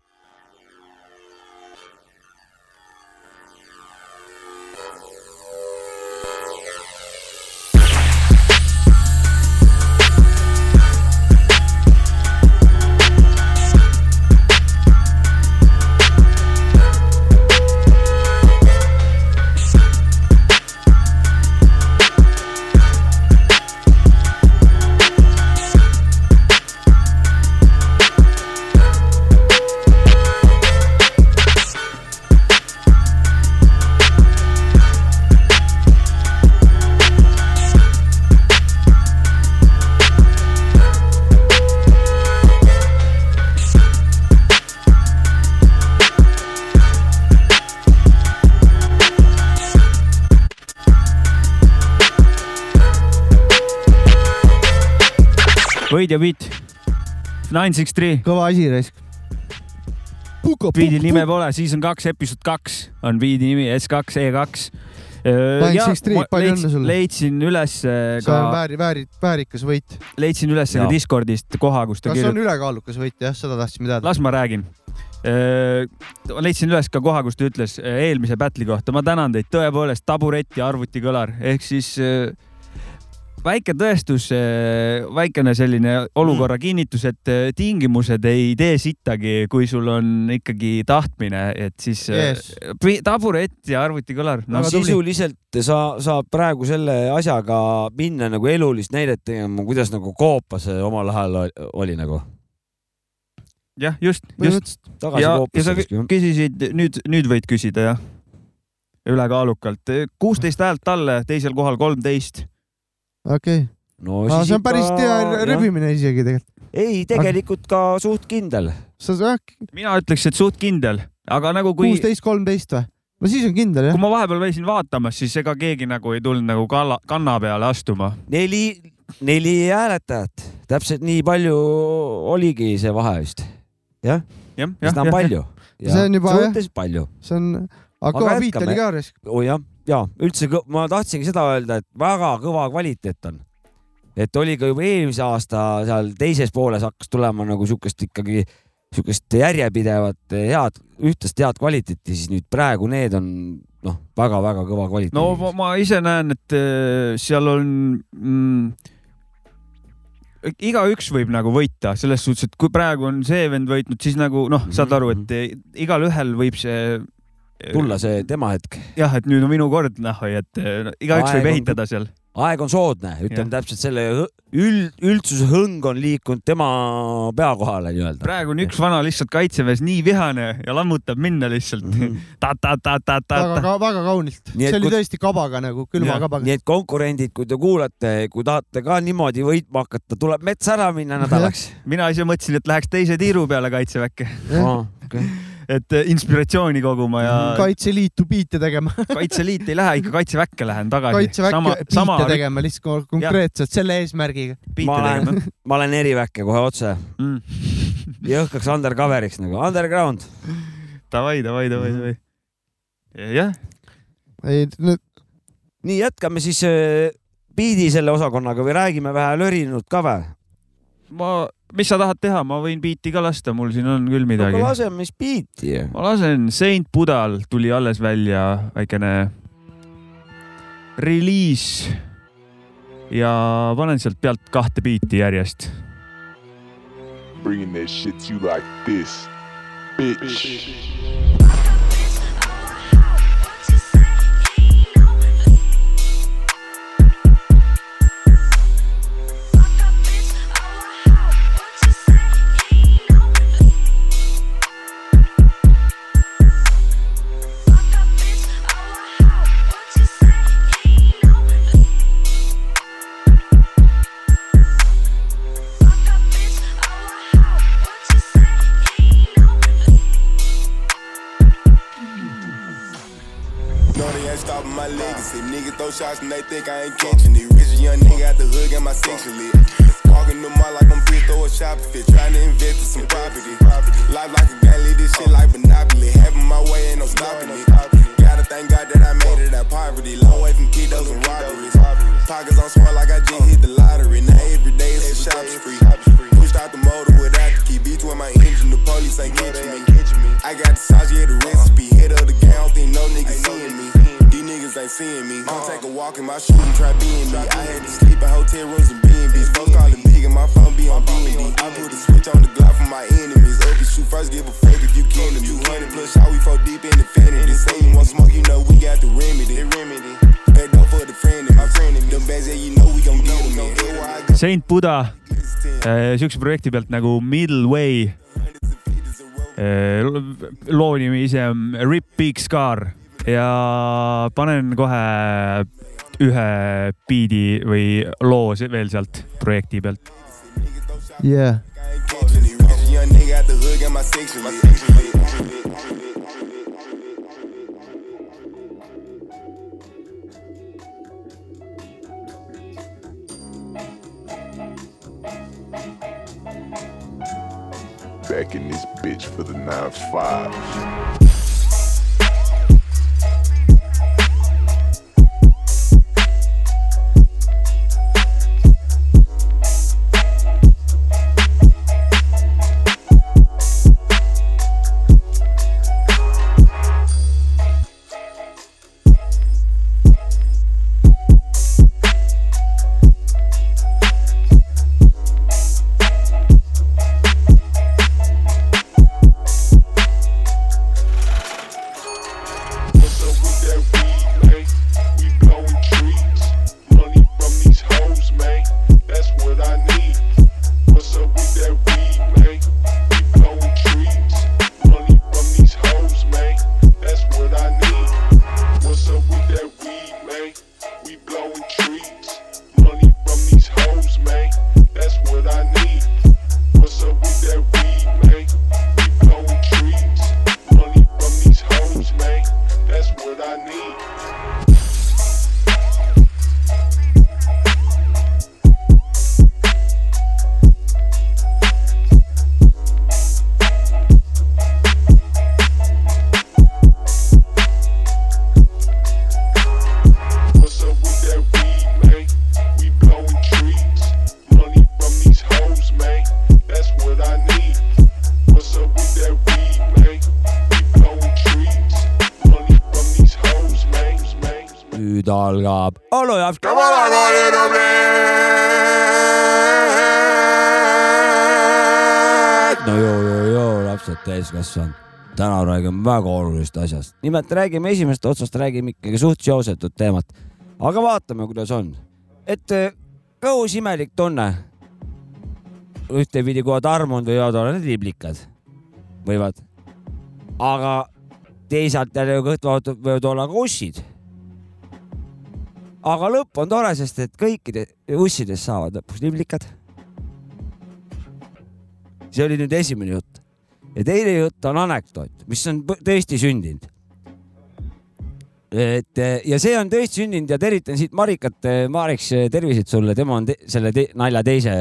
Võidja beat. Nine six three. kõva asi raisk. biidi nime pole, season kaks, episood kaks on biidi nimi S2 E2. Nine six three, palju õnne sulle. leidsin üles see ka on, vääri, vääri, väärikas võit. leidsin üles ka. Discordist koha, kus ta kas see kirjutab on. ülekaalukas võit, jah, seda tahtsime teada. las ma räägin. leidsin üles ka koha, kus ta ütles äh, eelmise battle'i kohta, ma tänan teid tõepoolest, taburett ja arvutikõlar ehk siis äh, väike tõestus, väikene selline olukorra kinnitus, et äh, tingimused ei tee sittagi, kui sul on ikkagi tahtmine, et siis Yes. yes. taburett ja arvutikõlar no, tubli. sisuliselt sa saad praegu selle asjaga minna nagu elulist näidet tegema, kuidas nagu koopas omal ajal oli, oli nagu. jah, just, just. ja, ja sa küsisid, nüüd, nüüd võid küsida jah, ülekaalukalt, kuusteist häält talle, teisel kohal kolmteist. Okei okay., no see on päris hea rebimine isegi tegelikult. ei, tegelikult ka suht kindel. sa jah, mina ütleks, et suht kindel, aga nagu kui, kuusteist, kolmteist või? no siis on kindel jah kui. ma vahepeal käisin vaatamas, siis ega keegi nagu ei tulnud nagu kalla, kanna peale astuma. neli, neli hääletajat, täpselt nii palju oligi see vahe vist. jah, jah, seda jah, on palju. See on juba, jah. suhteliselt palju. see on aga kõva beat oli ka res-. oh jah, ja üldse ma tahtsingi seda öelda, et väga kõva kvaliteet on. et oli ka juba eelmise aasta seal teises pooles hakkas tulema nagu siukest ikkagi siukest järjepidevat head, ühtlast head kvaliteeti, siis nüüd praegu need on noh, väga-väga kõva kvaliteet. no ma, ma ise näen, et äh, seal on mm,, igaüks võib nagu võita selles suhtes, et kui praegu on see vend võitnud, siis nagu noh, saad aru, et eh, igalühel võib see tulla see tema hetk. jah, et nüüd on minu kord, noh, et eh, igaüks võib on- ehitada seal. aeg on soodne, ütleme täpselt selle üld, üldsuse hõng on liikunud tema pea kohale nii-öelda. praegu on üks vana lihtsalt kaitseväes nii vihane ja lammutab minna lihtsalt mm. -hmm. ta-ta-ta-ta-ta-ta. väga, väga kaunilt. See oli kui- tõesti kabaga nagu, külma Jah, kabaga. nii et konkurendid, kui te kuulate, kui tahate ka niimoodi võitma hakata, tuleb metsa ära minna nädalaks. mina ise mõtlesin, et läheks teise tiiru peale kaitseväkke, Okay. Et eh, inspiratsiooni koguma ja kaitseliitu biite tegema, Kaitseliit ei lähe, ikka kaitseväkke lähen tagasi. kaitseväkke biite tegema lihtsalt konkreetselt selle eesmärgiga. ma olen, ma olen eriväkke kohe otse, mm.. jõhkaks undercover'iks nagu underground. Davai, davai, davai, davai. jah, ei, nii jätkame siis äh, biidi selle osakonnaga või räägime vähe lörinud ka või? ma, mis sa tahad teha, ma võin biiti ka lasta, mul siin on küll midagi aga. laseme siis biiti. ma lasen Saint Budal tuli alles välja väikene reliis ja panen sealt pealt kahte biiti järjest. Bringing that shit to you like this, bitch. My legacy. Niggas throw shots and they think I ain't catching it. Rich young nigga out the hood, got my section lit. Walking the mall like I'm pissed or a shopping fit. Trying to invest in some property. Life like a gun, this shit like Monopoly. Having my way, ain't no stopping it. Gotta thank God that I made it out poverty. Long way from kiddos and robberies. Pockets on smart like I just hit the lottery. Now every day it's a shop spree. Seeing me. Don't take a walk in my shoes and try being me. I had to sleep in hotel rooms and B&B's. Folks call it big and my phone be on B&D. I put a switch on the Glock for my enemies. Up and shoot first, give a fuck if you can. 200 plus shot, we fall deep in infinity. Say you want smoke, you know we got the remedy. remedy. Back door for the friend of my friend of me. Them bags, you know we gon' get them. Everywhere I go, Saint Buda it's 10. äh, siukse projekti pealt nagu Middle Way äh,. loo nimi ise on Rip Big Scar ja panen kohe ühe biidi või loo veel sealt projekti pealt. yeah.. Section lit. Back in this bitch for the 9-5. Täna räägime väga olulisest asjast. nimelt räägime esimesest otsast, räägime ikkagi suht seosetud teemat. aga vaatame, kuidas on. et eh, kõhus imelik tunne. ühtepidi, oled armunud, võivad olla need liblikad. võivad. aga teisalt jälle kõht võivad olla ka ussid. aga lõpp on tore, sest et kõikide ussidest saavad lõpuks liblikad see oli nüüd esimene jutt. Ja teine jutt on anekdoot, mis on tõesti sündinud. et ja see on tõesti sündinud ja tervitan siit Marikat. Mariks, tervised sulle, tema on te selle te nalja teise,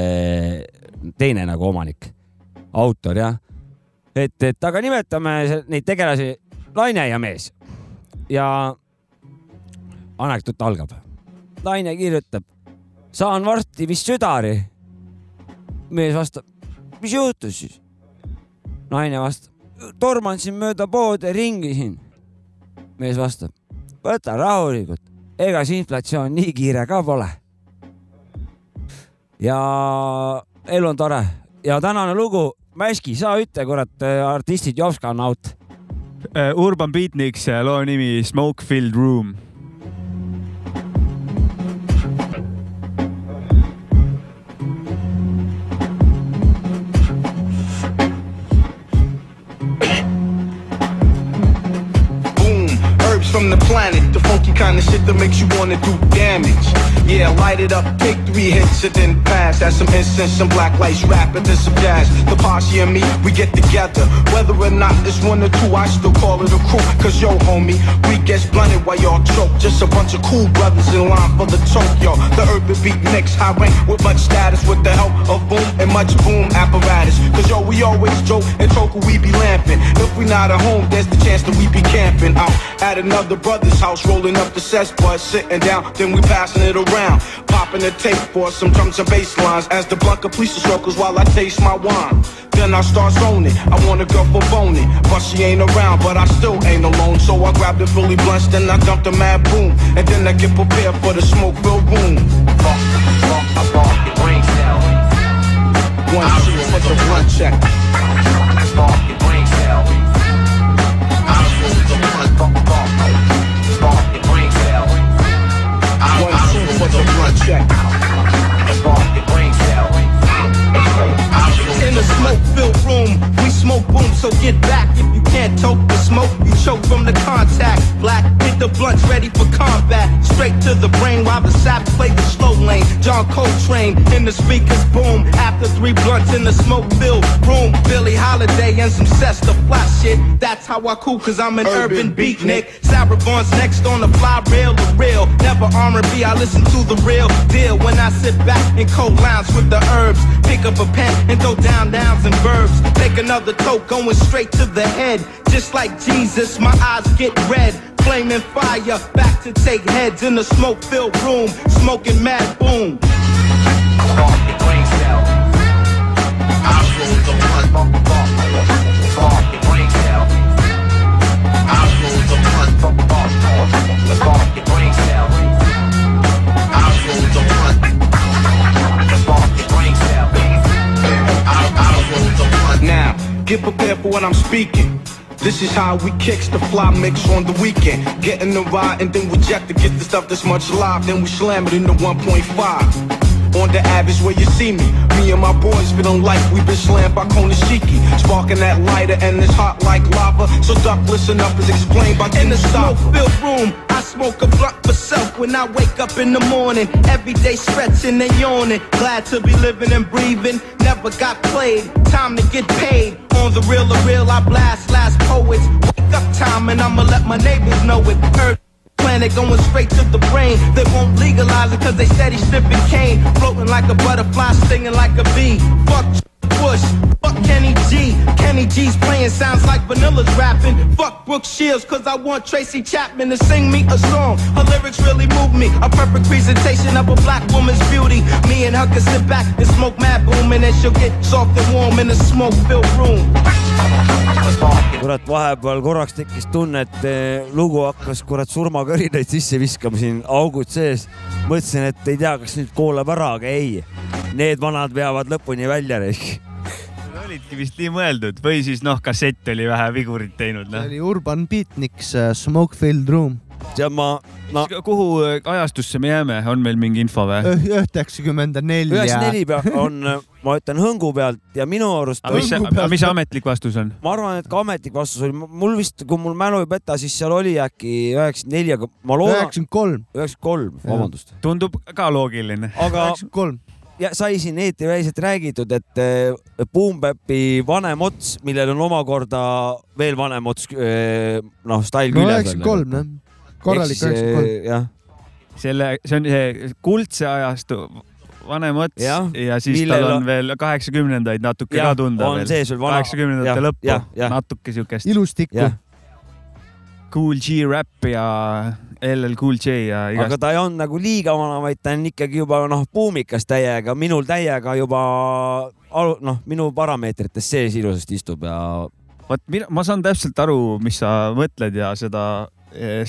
teine nagu omanik, autor jah. et, et aga nimetame neid tegelasi naine ja mees. ja anekdoot algab. naine kirjutab, saan varsti vist südari. mees vastab mis juhtus siis? Naine vastab, torman siin mööda poode ringi siin. mees vastab, võta rahulikult, ega see inflatsioon nii kiire ka pole. ja elu on tore ja tänane lugu, Mäski, sa ütle, kurat, artistid Jovska on out. Urban Beatniks, loo nimi Smoke Filled Room from the planet. The funky kind of shit that makes you wanna do damage. Yeah, light it up, take three hits and then pass. Add some incense, some black lights, rap it, then some jazz. The posse and me, we get together. Whether or not it's one or two, I still call it a crew. Cause yo, homie, we get blunted while y'all choke. Just a bunch of cool brothers in line for the Tokyo. The urban beat mix, high rank with much status. With the help of boom and much boom apparatus. Cause yo, we always joke and talk we be lamping. If we not at home, there's the chance that we be camping out at another brother's house, rolling up the cess bud, sitting down, then we passing it around. Popping the tape for some drums and bass lines as the blunt completes the circles while I taste my wine. Then I start zoning. I want a girl for boning, but she ain't around, but I still ain't alone. So I grab the Philly blunts, then I dump the mad boom, and then I get prepared for the smoke-filled room. One shoot for the blunt check. One check. In the smoke-filled room, we smoke boom, so get back. If you can't toke the smoke, you choke from the contact. Black, hit the blunts ready for combat. Straight to the brain while the sap play the slow lane. John Coltrane in the speakers boom. After three blunts in the smoke-filled room, and some Sesta flat shit. That's how I cool, cause I'm an urban, beatnik. Sarah Vaughn's next on the fly rail, the real. Never R&B, I listen to the real deal. When I sit back in cold lounge with the herbs, pick up a pen and throw down downs and verbs. Take another toke, going straight to the head. Just like Jesus, my eyes get red. Flaming fire, back to take heads in the smoke-filled room, smoking mad boom. Now, get prepared for what I'm speaking. This is how we kicks the fly mix on the weekend. Getting the ride and then we jack to get the stuff that's much live. Then we slam it into 1.5. On the average where you see me, me and my boys feeling like we been slammed by Konishiki. Sparking that lighter and it's hot like lava. So duck, listen up, is explained by In the smoke-filled room, I smoke a blunt for self when I wake up in the morning. Every day stretching and yawning. Glad to be living and breathing. Never got played. Time to get paid. On the real, the real, I blast last poets. Wake up time and I'ma let my neighbors know it. Heard planet going straight to the brain. They won't legalize it cause they said he's sniffing cane. Floating like a butterfly, stinging like a bee. Fuck Bush, fuck Kenny G. Kenny G's playing sounds like Vanilla's rapping. Fuck Brooke Shields cause I want Tracy Chapman to sing me a song. Her lyrics really move me. A perfect presentation of a black woman's beauty. Me and her can sit back and smoke mad boom and then she'll get soft and warm in a smoke-filled room. kurat, vahepeal korraks tekkis tunne, et eh, lugu hakkas kurat surmakõrinaid sisse viskama siin augud sees. mõtlesin, et ei tea, kas nüüd kuulab ära, aga ei. Need vanad veavad lõpuni välja. Olidki vist nii mõeldud või siis noh, kassett oli vähe vigurit teinud, see noh. oli Urban Beatniks uh, Smoke Filled Room. tead ma, no kuhu äh, ajastusse me jääme, on meil mingi info või? üheksakümmend neli. üheksakümmend neli peal on, ma ütlen Hõngu pealt ja minu arust, aga mis pealt- mis see ametlik vastus on? ma arvan, et ka ametlik vastus oli, mul vist, kui mul mälu ei peta, siis seal oli äkki üheksakümmend neli, aga ma loodan, üheksakümmend kolm, üheksakümmend kolm, vabandust. tundub ka loogiline. aga üheksakümmend kolm. Ja sai siin eetriväliselt räägitud, et eh, Boom Bapi vanem ots, millel on omakorda veel vanem ots, noh, stail no küljes. üheksakümmend kolm, jah. korralik üheksakümmend kolm. selle, see on see kuldse ajastu vanem ots ja, ja siis tal on- veel kaheksakümnendaid natuke Jah, ka tunda on veel. kaheksakümnendate lõppu natuke siukest ilustikku jah. Cool G Rap ja LL Cool J ja aga igast. ta ei olnud nagu liiga vana, vaid ta on ikkagi juba noh, buumikas täiega, minul täiega juba noh, minu parameetrites sees ilusasti istub ja vot mina, ma saan täpselt aru, mis sa mõtled ja seda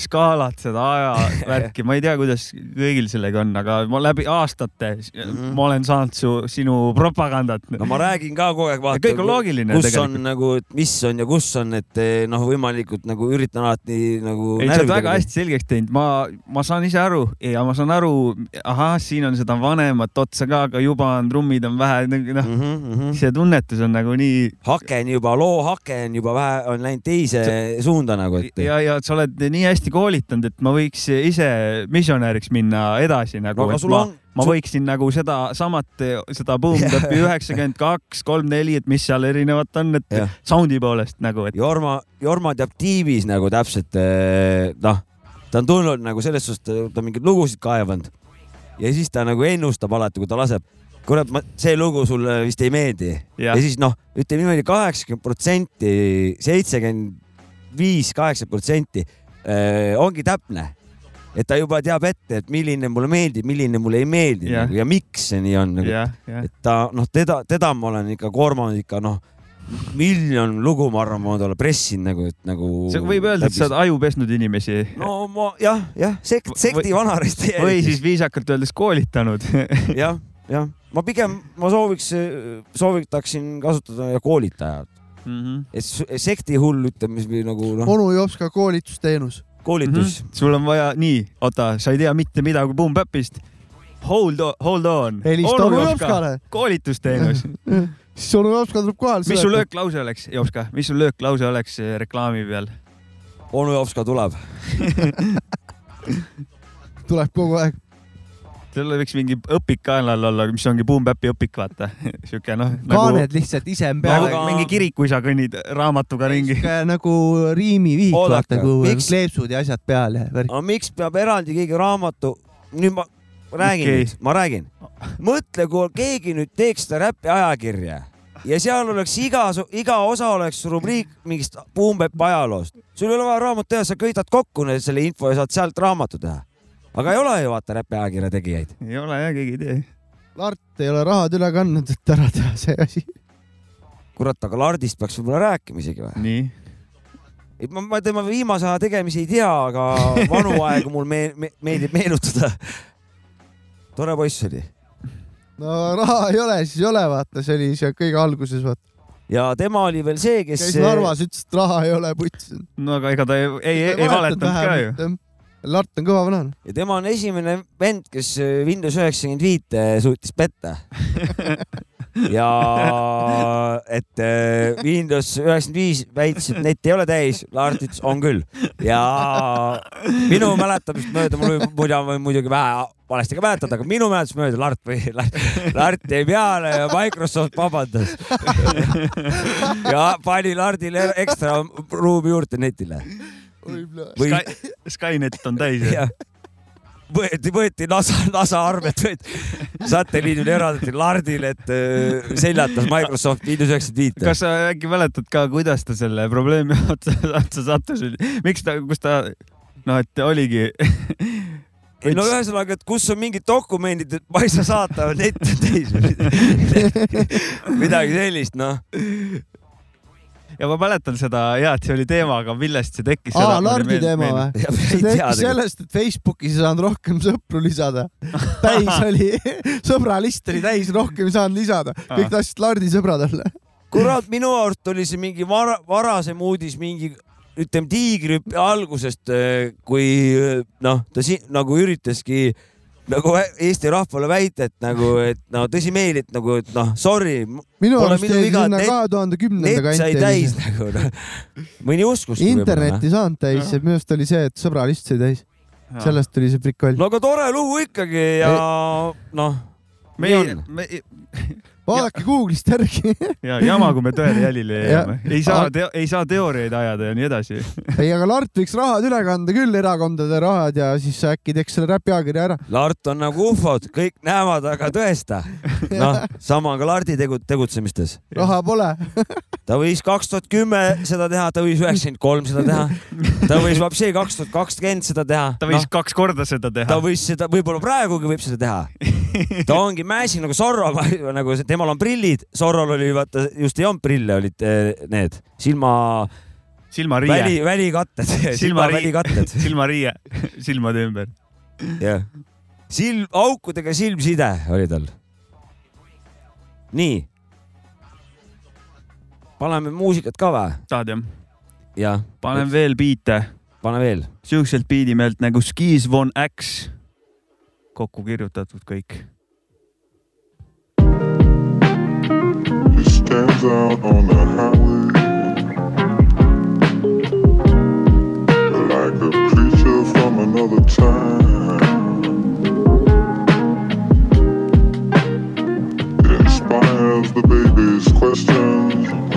skaalat, seda ajavärki, ma ei tea, kuidas kõigil sellega on, aga ma läbi aastate mm. -hmm. ma olen saanud su, sinu propagandat. no ma räägin ka kogu aeg, vaata. kõik on loogiline kus tegelikult. on nagu, mis on ja kus on, et eh, noh, võimalikult nagu üritan alati nagu. ei, sa oled väga hästi selgeks teinud, ma, ma saan ise aru ja ma saan aru, ahah, siin on seda vanemat otsa ka, aga juba on trummid on vähe, noh, mm. -hmm. see tunnetus on nagu nii hake on juba, loo hake on juba vähe, on läinud teise suunda nagu, et. ja, ja sa oled nii hästi koolitanud, et ma võiks ise misjonäriks minna edasi nagu no ma, on, ma võiksin nagu seda samat, seda Boom Bapi üheksakümmend kaks, kolm, neli, et mis seal erinevat on, et Jah. sound'i poolest nagu, et Jorma, Jorma teab tiivis nagu täpselt eh, noh, ta on tulnud nagu selles suhtes, ta on mingeid lugusid kaevanud ja siis ta nagu ennustab alati, kui ta laseb. kurat, see lugu sulle vist ei meeldi ja, ja siis noh, ütleme niimoodi kaheksakümmend protsenti, seitsekümmend viis, kaheksakümmend protsenti ongi täpne. et ta juba teab ette, et milline mulle meeldib, milline mulle ei meeldi Jah. nagu, ja miks see nii on nagu,. jah, jah. et ta noh, teda, teda ma olen ikka koormanud ikka noh, miljon lugu, ma arvan, ma olen pressinud nagu, et nagu. võib öelda, et sa oled aju pesnud inimesi no ma jah, jah, sekt, sekti vanarist või siis viisakalt öeldes koolitanud. jah, jah, ma pigem, ma sooviks, soovitaksin kasutada koolitajat, Mhm. et s- sekti hull, ütleme või nagu noh, onu Jopska koolitusteenus. koolitus Mhm. sul on vaja, nii, oota, sa ei tea mitte midagi Boom Bapist. Hold on, hold on. helista onu Jopskale. koolitusteenus. siis onu Jopska tuleb kohale. mis su? lööklause oleks, Jopska, mis su lööklause oleks eh, reklaami peal? onu Jopska tuleb. tuleb kogu aeg. Seal võiks mingi õpik kaenlal olla, mis ongi Boom Bapi õpik, vaata. siuke noh. kaaned lihtsalt ise on nagu mingi kirik, kui sa kõnnid raamatuga ringi. nagu riimivihik, vaata, kuhu on miks- kleepsud ja asjad peal ja värk. aga miks peab eraldi keegi raamatu, nüüd ma räägin okay. ma räägin. mõtle, kui keegi nüüd teeks seda räpi ajakirja ja seal oleks iga, iga osa oleks rubriik mingist Boom-Bap ajaloost. sul ei ole vaja raamatut teha, sa köidad kokku selle info ja saad sealt raamatu teha. Aga ei ole ju vaata räpi ajakirja tegijaid. ei ole jah, keegi ei tee. Lart ei ole rahad üle kandnud, et ära teha see asi. kurat, aga Lardist peaks võib-olla rääkima isegi või? nii. ma, ma tema viimase aja tegemisi ei tea, aga vanu aegu mul me, me, meeldib meenutada. tore poiss oli no raha ei ole, siis ei ole, vaata, see oli seal kõige alguses, vaata. ja tema oli veel see, kes. käis Narvas, ütles, et raha ei ole, puts. no aga ega ta ei, ei, ei, ei valetanud ka ju. Lart on kõva vana. ja tema on esimene vend, kes Windows üheksakümmend viite suutis petta. ja et äh, Windows üheksakümmend viis väitis, et net ei ole täis, Lart ütles, on küll. ja minu mäletamist mööda, mul muidu on muidugi vähe valesti ka mäletada, aga minu mäletamist mööda Lart või Lart, Lart jäi peale ja Microsoft vabandas. ja pani Lardile ekstra ruumi juurde netile. Või Sky, Skynet on täis võeti, võeti NASA, NASA arved, võeti satelliidil eraldati Lardile, et äh, seljatas Microsoft Windows üheksakümmend viite. kas sa äkki mäletad ka, kuidas ta selle probleemi otsa, otsa sattus, miks ta, kus ta, noh, et oligi ei no ühesõnaga, et kus on mingid dokumendid, et ma ei saa saata, net on täis. midagi sellist, noh. Ja ma mäletan seda ja et see oli teema, aga millest see tekkis? aa, Lardi teema või? Ja, see tekkis sellest, et Facebookis ei saanud rohkem sõpru lisada. täis oli, sõbralist oli täis, rohkem ei saanud lisada. kõik tahtsid Lardi sõbrad olla. kurat, minu arust oli see mingi vara, varasem uudis mingi ütleme tiigrihüppe algusest, kui eh, noh, ta siin nagu üritaski nagu Eesti rahvale väita, et nagu, et no tõsimeeli, et nagu, et noh, sorry, minu arust minu jäi viga, sinna kahe tuhande kümnenda net sai kanti. täis nagu noh. mõni uskuski. internet ei saanud täis, minu arust oli see, et sõbralist sai täis. sellest tuli see prikoll. no aga tore lugu ikkagi ja noh, nii me, on. me vaadake Google'ist järgi. ja jama, kui me tõele jälile jääme. Ja- ei saa ei saa teooriaid ajada ja nii edasi. ei, aga Lart võiks rahad üle kanda küll, erakondade rahad ja siis äkki teeks selle räpiakirja ära. Lart on nagu ufod, kõik näevad, aga tõesta. noh, sama ka Lardi tegu-, tegutsemistes. raha pole. ta võis kaks tuhat kümme seda teha, ta võis üheksakümmend kolm seda teha. ta võis vapsi kaks tuhat kakskümmend seda teha. ta võis no. kaks korda seda teha ta. võis seda, võib-olla praegugi võib seda teha. ta ongi mäsing nagu Zorro, nagu see- temal on prillid, Zorrol oli vaata just ei olnud prille, olid eh, need silma, silmariie väli, välikatted, Silmariie. silmavälikatted, silmariie silmade ümber. jah. silm, aukudega silmside oli tal. nii. paneme muusikat ka või? tahad jah? jah, panen veel biite, pane veel. siukselt biidimehelt nagu Skis Von X. kokku kirjutatud kõik. Stands out on the highway like a creature from another time. It inspires the baby's questions.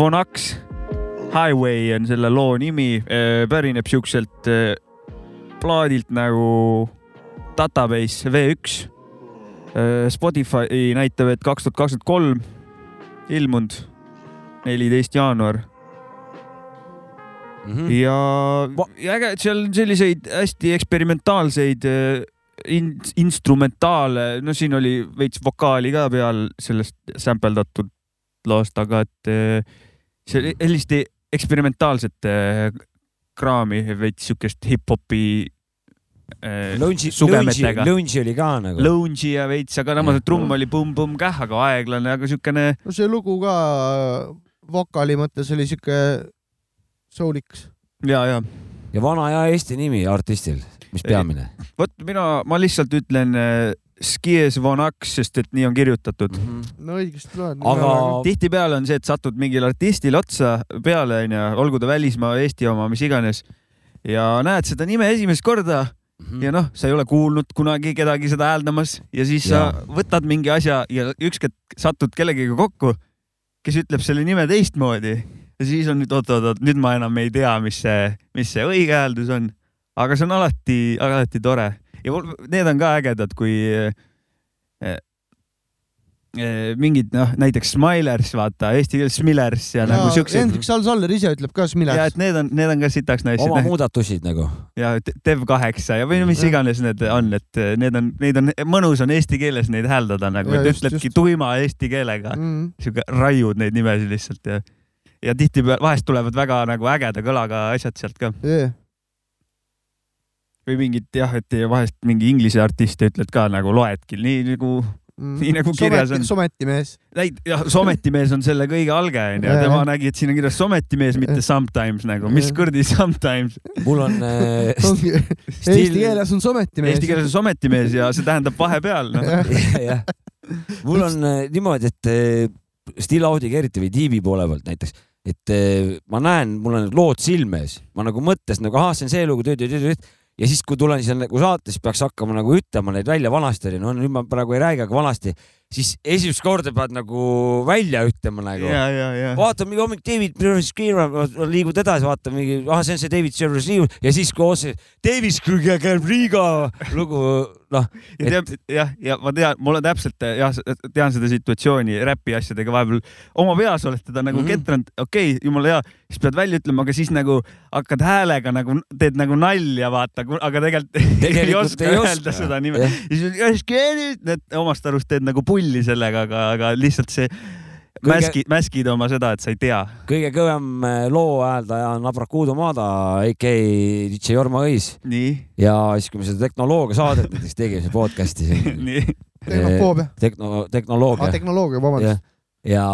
Skis Von X, Highway on selle loo nimi, pärineb siukselt eh, plaadilt nagu Database V1. Spotify näitab, et kaks tuhat kakskümmend kolm ilmunud, neliteist jaanuar Mhm. ja, ja äge, et seal on selliseid hästi eksperimentaalseid in, instrumentaale, no siin oli veits vokaali ka peal sellest sämpeldatud loost, aga et eh, see sellist eksperimentaalset eh, kraami, veits siukest hip-hopi eh, Lounge'i, sugemetega. Lounge'i oli ka nagu. Lounge'i ja veits, aga samas, trumm oli pumm-pumm-käh, aga aeglane, aga siukene no see lugu ka vokaali mõttes oli siuke soulikas. ja, ja ja vana hea Eesti nimi artistil, mis peamine. vot mina, ma lihtsalt ütlen, Skies von Aks, sest et nii on kirjutatud. no õigesti loed. Aga tihtipeale on see, et satud mingile artistile otsa peale, onju, olgu ta välismaa, Eesti oma, mis iganes. ja näed seda nime esimest korda Mhm. ja noh, sa ei ole kuulnud kunagi kedagi seda hääldamas ja siis sa Jaa. võtad mingi asja ja ükskord satud kellegagi kokku, kes ütleb selle nime teistmoodi ja siis on nüüd oot-oot-oot, nüüd ma enam ei tea, mis see, mis see õige hääldus on. aga see on alati, alati tore ja need on ka ägedad, kui eh, eh, mingid noh, näiteks Smilers, vaata eesti keeles Smilers ja, ja nagu siuksed. Hendrik Sal-Saller ise ütleb ka ja Smilers et. need on, need on ka sitaks oma naised. muudatusid nagu. ja Dev kaheksa ja või mis iganes need on, et need on, neid on, mõnus on eesti keeles neid hääldada nagu, Ja et just, ütledki just. tuima eesti keelega, Mm. sihuke raiud neid nimesid lihtsalt ja, ja tihtipeale vahest tulevad väga nagu ägeda kõlaga asjad sealt ka Yeah. Või mingid jah, et vahest mingi inglise artiste ütled ka nagu loedki nii nagu Nii nagu kirjas on. sometimees. näit-, jah, sometimees on selle kõige alge onju, tema nägi, et siin on kirjas sometimees, mitte sometimes nagu, mis kuradi sometimes. mul on äh, ongi, eesti keeles on sometimees. Eesti keeles on sometimees ja see tähendab vahepeal no.. jah, mul on äh, niimoodi, et äh, Still Audiga eriti või tiibi poole pealt näiteks, et äh, ma näen, mul on need lood silme ees, ma nagu mõttes nagu ahah, see on see lugu, ja siis, kui tulen siia nagu saates, peaks hakkama nagu ütlema neid välja, vanasti oli, no nüüd ma praegu ei räägi, aga vanasti, siis esimest korda pead nagu välja ütlema nagu. Ja, ja, ja. vaata mingi hommik David liigud edasi, vaata mingi, ah see on see David Servers ja siis koos see David Skriga lugu, noh, ja tead, jah, ja ma tean, mul on täpselt jah, tean seda situatsiooni räpi asjadega vahepeal oma peas oled teda nagu mm. -hmm. ketranud, okei okay,, jumala hea, siis pead välja ütlema, aga siis nagu hakkad häälega nagu teed nagu nalja, vaata, aga tegelikult, ei oska ei öelda oska. seda nime. Ja siis omast arust teed nagu pulli sellega, aga, aga lihtsalt see Kõige- mäskid, mäskid oma seda, et sa ei tea. kõige kõvem äh, loo hääldaja on Abrakuudu Maada, AK DJ Jorma Õis nii, ja siis, kui me seda tehnoloogia saadet näiteks tegime, podcast'i siin, nii. tehnofoobia. tehno, aa, tehnoloogia tehnoloogia, vabandust. ja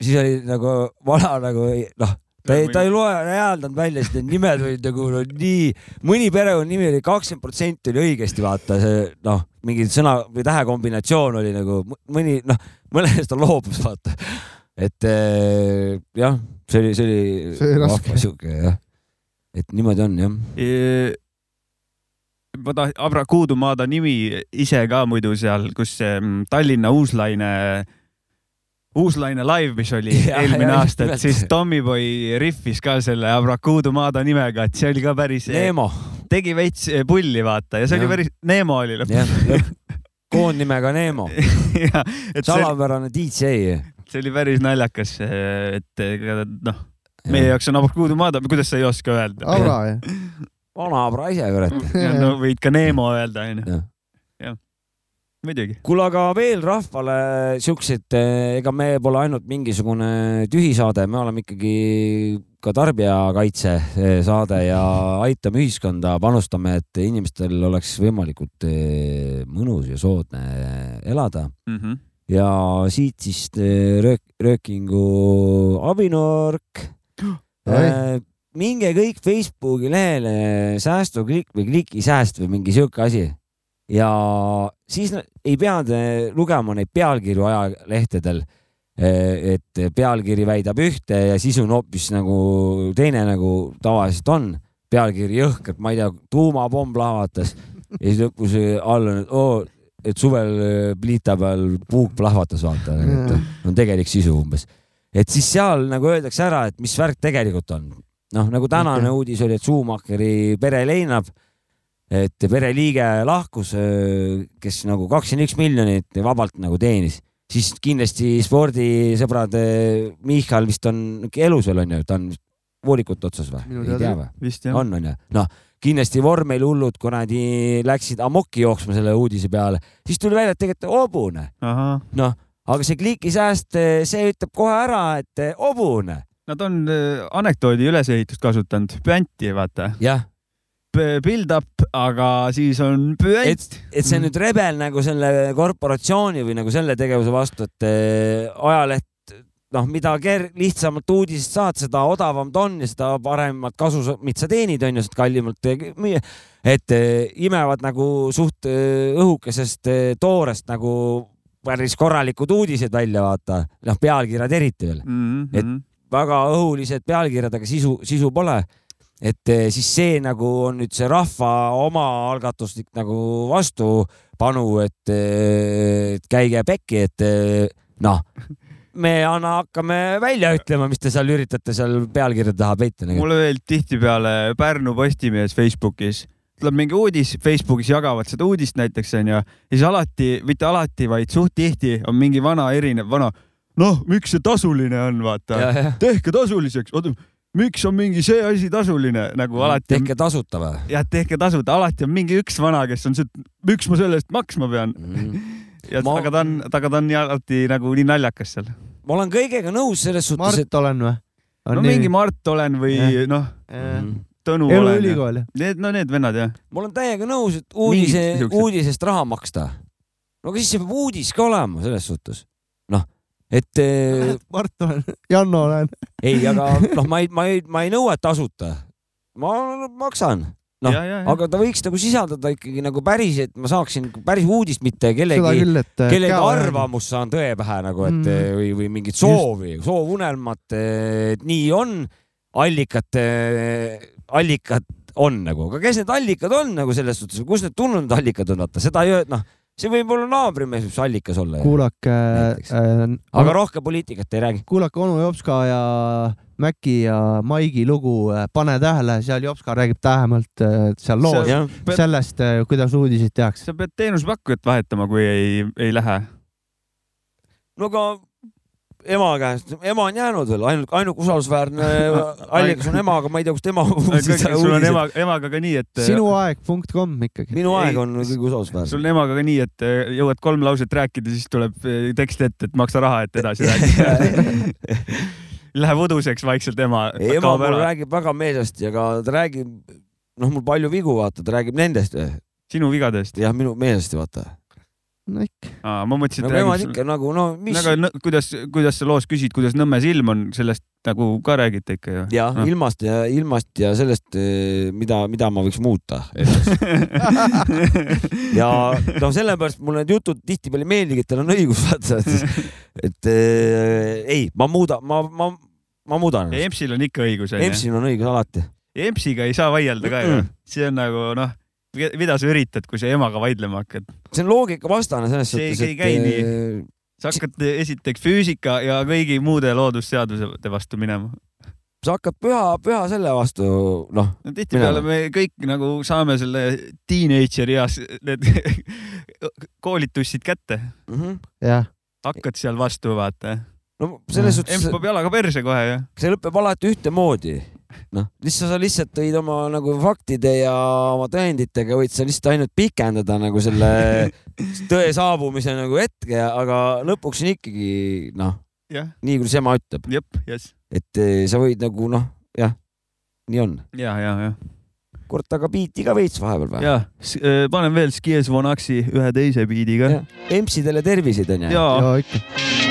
siis oli nagu vana nagu noh, ta ei, ta ei loe, ei hääldanud välja, sest need nimed olid nagu no, nii, mõni perekonnanimi oli kakskümmend protsenti oli õigesti, vaata see noh, mingi sõna või tähekombinatsioon oli nagu mõni noh, mõnest ta loobus, vaata. et eh, jah, see oli, see oli See oli raske. sihuke jah, et niimoodi on jah. ma tahan, Abrakuudu Maada nimi ise ka muidu seal, kus see mm, Tallinna Uuslaine, Uuslaine live, mis oli Ja, eelmine ja, aasta, et siis Tommyboy riffis ka selle Abrakuudu Maada nimega, et see oli ka päris, Neemo, tegi veits eh, pulli vaata ja see Jah. oli päris, Neemo oli lõpuks. koondnimega Neemo, et salapärane DJ. see oli päris naljakas, et ega noh, meie jaoks on Abrakuudu Maada, kuidas sa ei oska öelda? Vana abra ise, kurat. no võid ka Neemo öelda, onju. kuule, aga veel rahvale siuksed, ega me pole ainult mingisugune tühisaade, me oleme ikkagi ka tarbijakaitse eh, saade ja aitame ühiskonda, panustame, et inimestel oleks võimalikult eh, mõnus ja soodne elada Mm -hmm. ja siit siis eh, röök, röökingu abinurk. Minge kõik Facebooki lehele säästuklikk või klikisääst või mingi sihuke asi ja siis ei pea lugema neid pealkirju ajalehtedel. et pealkiri väidab ühte ja sisu on hoopis nagu teine, nagu tavaliselt on. pealkiri jõhkralt, ma ei tea, tuumapomm plahvatas ja siis lõpus all on, et oo, et suvel eh, pliita peal puuk plahvatas, vaata, et on tegelik sisu umbes. et siis seal nagu öeldakse ära, et mis värk tegelikult on. noh, nagu tänane Okei. uudis oli, et Schumacheri pere leinab, et pereliige lahkus, kes nagu kakskümmend üks miljonit vabalt nagu teenis, siis kindlasti spordisõbrad, Michal vist on elus veel onju, ta on voolikute otsas või? Ei tea või? on, onju. noh, kindlasti vormelihullud kuradi läksid amokki jooksma selle uudise peale, siis tuli välja, et tegelikult hobune, noh, aga see klikisääst, see ütleb kohe ära, et hobune, nad on anekdoodi ülesehitust kasutanud, püanti vaata. jah, Build up, aga siis on püant et, et see on nüüd rebel nagu selle korporatsiooni või nagu selle tegevuse vastu, et eh, ajaleht noh, mida ker-, lihtsamalt uudisest saad, seda odavam ta on ja seda paremat kasumit sa teenid, on ju, sest kallimalt eh, müüa. et imevad nagu suht õhukesest toorest nagu päris korralikud uudised välja, vaata, noh, pealkirjad eriti veel mm. Et- -hmm. väga õhulised pealkirjad, aga sisu, sisu pole. Et eh, siis see nagu on nüüd see rahva omaalgatuslik nagu vastupanu, et, eh, käige pekki, et eh, noh, me anna, hakkame välja ütlema, mis te seal üritate seal pealkirjade taha peita. mulle meeldib tihtipeale Pärnu Postimehes Facebookis tuleb mingi uudis, Facebookis jagavad seda uudist näiteks onju ja siis alati, mitte alati, vaid suht tihti on mingi vana erinev vana. noh, miks see tasuline on, vaata, tehke tasuliseks, oota, miks on mingi see asi tasuline nagu alati on tehke tasuta või? jah, tehke tasuta, alati on mingi üks vana, kes on see, et miks ma selle eest maksma pean ja Ma- aga ta on, aga ta on nii alati nagu nii naljakas seal. ma olen kõigega nõus selles suhtes, Mart et olen või? no mingi Mart olen või noh, Mm. Tõnu Elu olen. Need, no need vennad jah. ma olen täiega nõus, et uudise uudisest raha maksta. no aga siis see peab uudis ka olema selles suhtes. noh, et eh, Mart olen, Janno olen. ei, aga noh, ma ei, ma ei, ma ei nõua tasuta. ma maksan, noh, aga ta võiks nagu sisaldada ikkagi nagu päris, et ma saaksin päris uudist, mitte kellegi, et. kellegi. arvamust saan tõe pähe nagu, et Mm. mm. või, või mingit soovi, soovunelmat, et nii on, allikat, allikad on nagu, aga kes need allikad on nagu selles suhtes, kus need tulnud allikad on, vaata seda ei noh, see võib olla naabrimees võib see allikas olla. kuulake äh,, aga rohkem poliitikat ei räägi. kuulake onu Jopska ja Mäki ja Maigi lugu Pane tähele, seal Jopska räägib tähemalt äh, seal loos pead- sellest, kuidas uudiseid tehakse. sa pead teenusepakkujat vahetama, kui ei, ei lähe. no aga ema käest, ema on jäänud veel, ainult, ainuke usaldusväärne allikas on ema, aga ma ei tea, kust ema. sul on ema, emaga ka nii, et. sinuaeg.com ikkagi. minu Ei, aeg on kõige usaldusväärsem. sul on emaga ka nii, et eh, jõuad kolm lauset rääkida, siis tuleb eh, tekst ette, et maksa raha, et edasi rääkida. Läheb uduseks vaikselt ema. ema mul räägib väga meelsasti, aga ta räägib, noh, mul palju vigu, vaata, ta räägib nendest, sinu vigadest. jah, minu meelsasti, vaata. No ikka. ma mõtlesin, no et emad räägib ikka nagu, no mis, aga nõ- kuidas, kuidas sa loos küsid, kuidas Nõmmes ilm on, sellest nagu ka räägite ikka ju? ja noh. ilmast ja ilmast ja sellest, mida, mida ma võiks muuta. ja noh, sellepärast mulle need jutud tihtipeale meeldigi, et teil on õigus, vaata, et, et eh, ei, ma muudan, ma, ma, ma muudan. EMS-il on ikka õigus. EMS-il on õigus alati. EMS-iga ei saa vaielda ka ju see on nagu noh, mida sa üritad, kui sa emaga vaidlema hakkad? see on loogikavastane selles See suhtes, ei käi nii. eh, sa hakkad esiteks füüsika ja kõigi muude loodusseaduse vastu minema. sa hakkad püha, püha selle vastu, noh, no tihtipeale me kõik nagu saame selle teenager'i eas need koolitussid kätte, mhm. jah, hakkad seal vastu, vaata. no selles suhtes EMS peab jalaga perse kohe ju. see lõpeb alati ühtemoodi. noh, lihtsalt sa lihtsalt võid oma nagu faktide ja oma tõenditega võid sa lihtsalt ainult pikendada nagu selle tõe saabumise nagu hetke, aga lõpuks on ikkagi noh, jah, nii kuidas ema ütleb, jep, jess. et eh, sa võid nagu noh, jah, nii on. ja, ja, ja, kurat, aga biiti ka veits vahepeal või? ja panen veel Skies Vonaxi ühe teise biidiga. EMS-idele terviseid onju. ja ja ikka.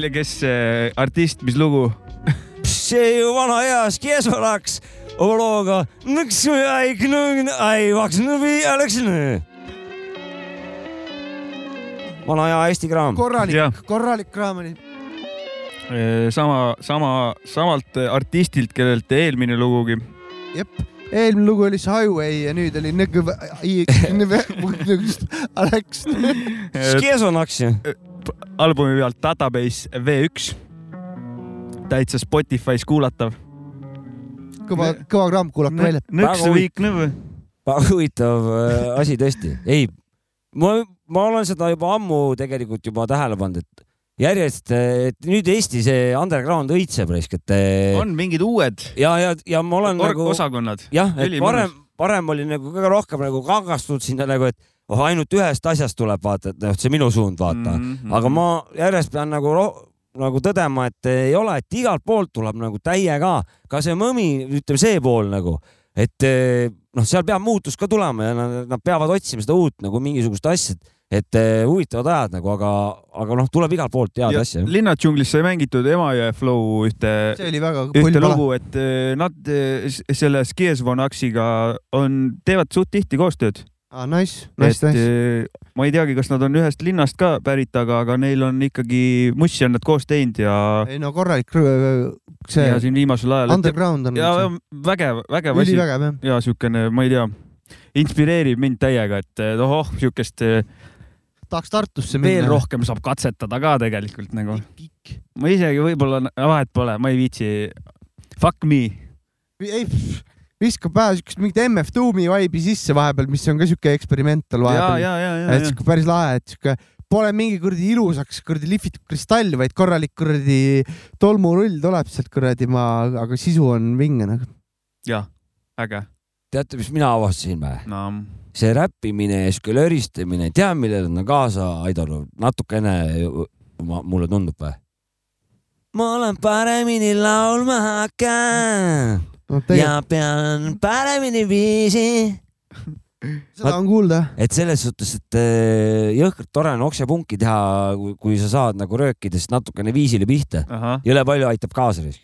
välja, kes äh, artist, mis lugu? see ju vana hea Skiesvalaks oma looga Nõksu jäi knõgn, ai vaks nõbi oleks nõõ. vana hea Eesti kraam. Korralik, korralik kraam oli. sama, sama, samalt artistilt, kellelt eelmine lugugi. jep, eelmine lugu oli see Highway ja nüüd oli Nõgõ, Alex. Skiesvalaks ju. Albumi pealt Database V1. täitsa Spotify's kuulatav. kõva, kõva kraam, kuulake välja. nõksu viik nõu. väga huvitav äh, asi tõesti. ei, ma, ma olen seda juba ammu tegelikult juba tähele pannud, et järjest, et nüüd Eesti see underground õitseb raisk, et eh, on mingid uued ja, ja, ja ma olen org- nagu osakonnad. jah, et varem, varem oli nagu kõige rohkem nagu kangastunud sinna nagu, et oh ainult ühest asjast tuleb vaata, et noh, see minu suund vaata mm. Mhm. -hmm. aga ma järjest pean nagu nagu tõdema, et ei ole, et igalt poolt tuleb nagu täiega, ka see mõmi, ütleme see pool nagu, et eh, noh, seal peab muutus ka tulema ja nad, nad peavad otsima seda uut nagu mingisugust asja, et eh, huvitavad ajad nagu, aga, aga noh, tuleb igalt poolt head asja. linnadžunglis sai mängitud Emajõe Flow ühte, see oli väga ühte lugu, et eh, nad eh, selle Skiesvonaxiga on, teevad suht tihti koostööd. aa, nice, nice, et nice. ma ei teagi, kas nad on ühest linnast ka pärit, aga, aga neil on ikkagi mussi on nad koos teinud ja, ei no korralik, see ja siin viimasel ajal. underground on ja vägev, vägev asi ülivägev jah. ja siukene, ma ei tea, inspireerib mind täiega, et ohoh, siukest eh, tahaks Tartusse veel minna. rohkem saab katsetada ka tegelikult nagu. ma isegi võib-olla, vahet pole, ma ei viitsi. Fuck me. ei, viskab vähe siukest mingit MF Doomi vibe'i sisse vahepeal, mis on ka siuke eksperimental vahepeal. et siuke päris lahe, et siuke pole mingi kuradi ilusaks kuradi lihvitud kristall, vaid korralik kuradi tolmurull tuleb sealt kuradi maa, aga sisu on vinge nagu. ja, äge. teate, mis mina avastasin või? no see räppimine ja siuke löristamine, tead, millele on kaasa aidanud natukene, mulle tundub või? ma olen paremini laulma hakanud no ja tegelikult pean paremini viisi. seda on kuulda. et selles suhtes, et eh, jõhkralt tore on oksepunki teha, kui sa saad nagu röökidest natukene viisile pihta. jõle palju aitab kaasa. okei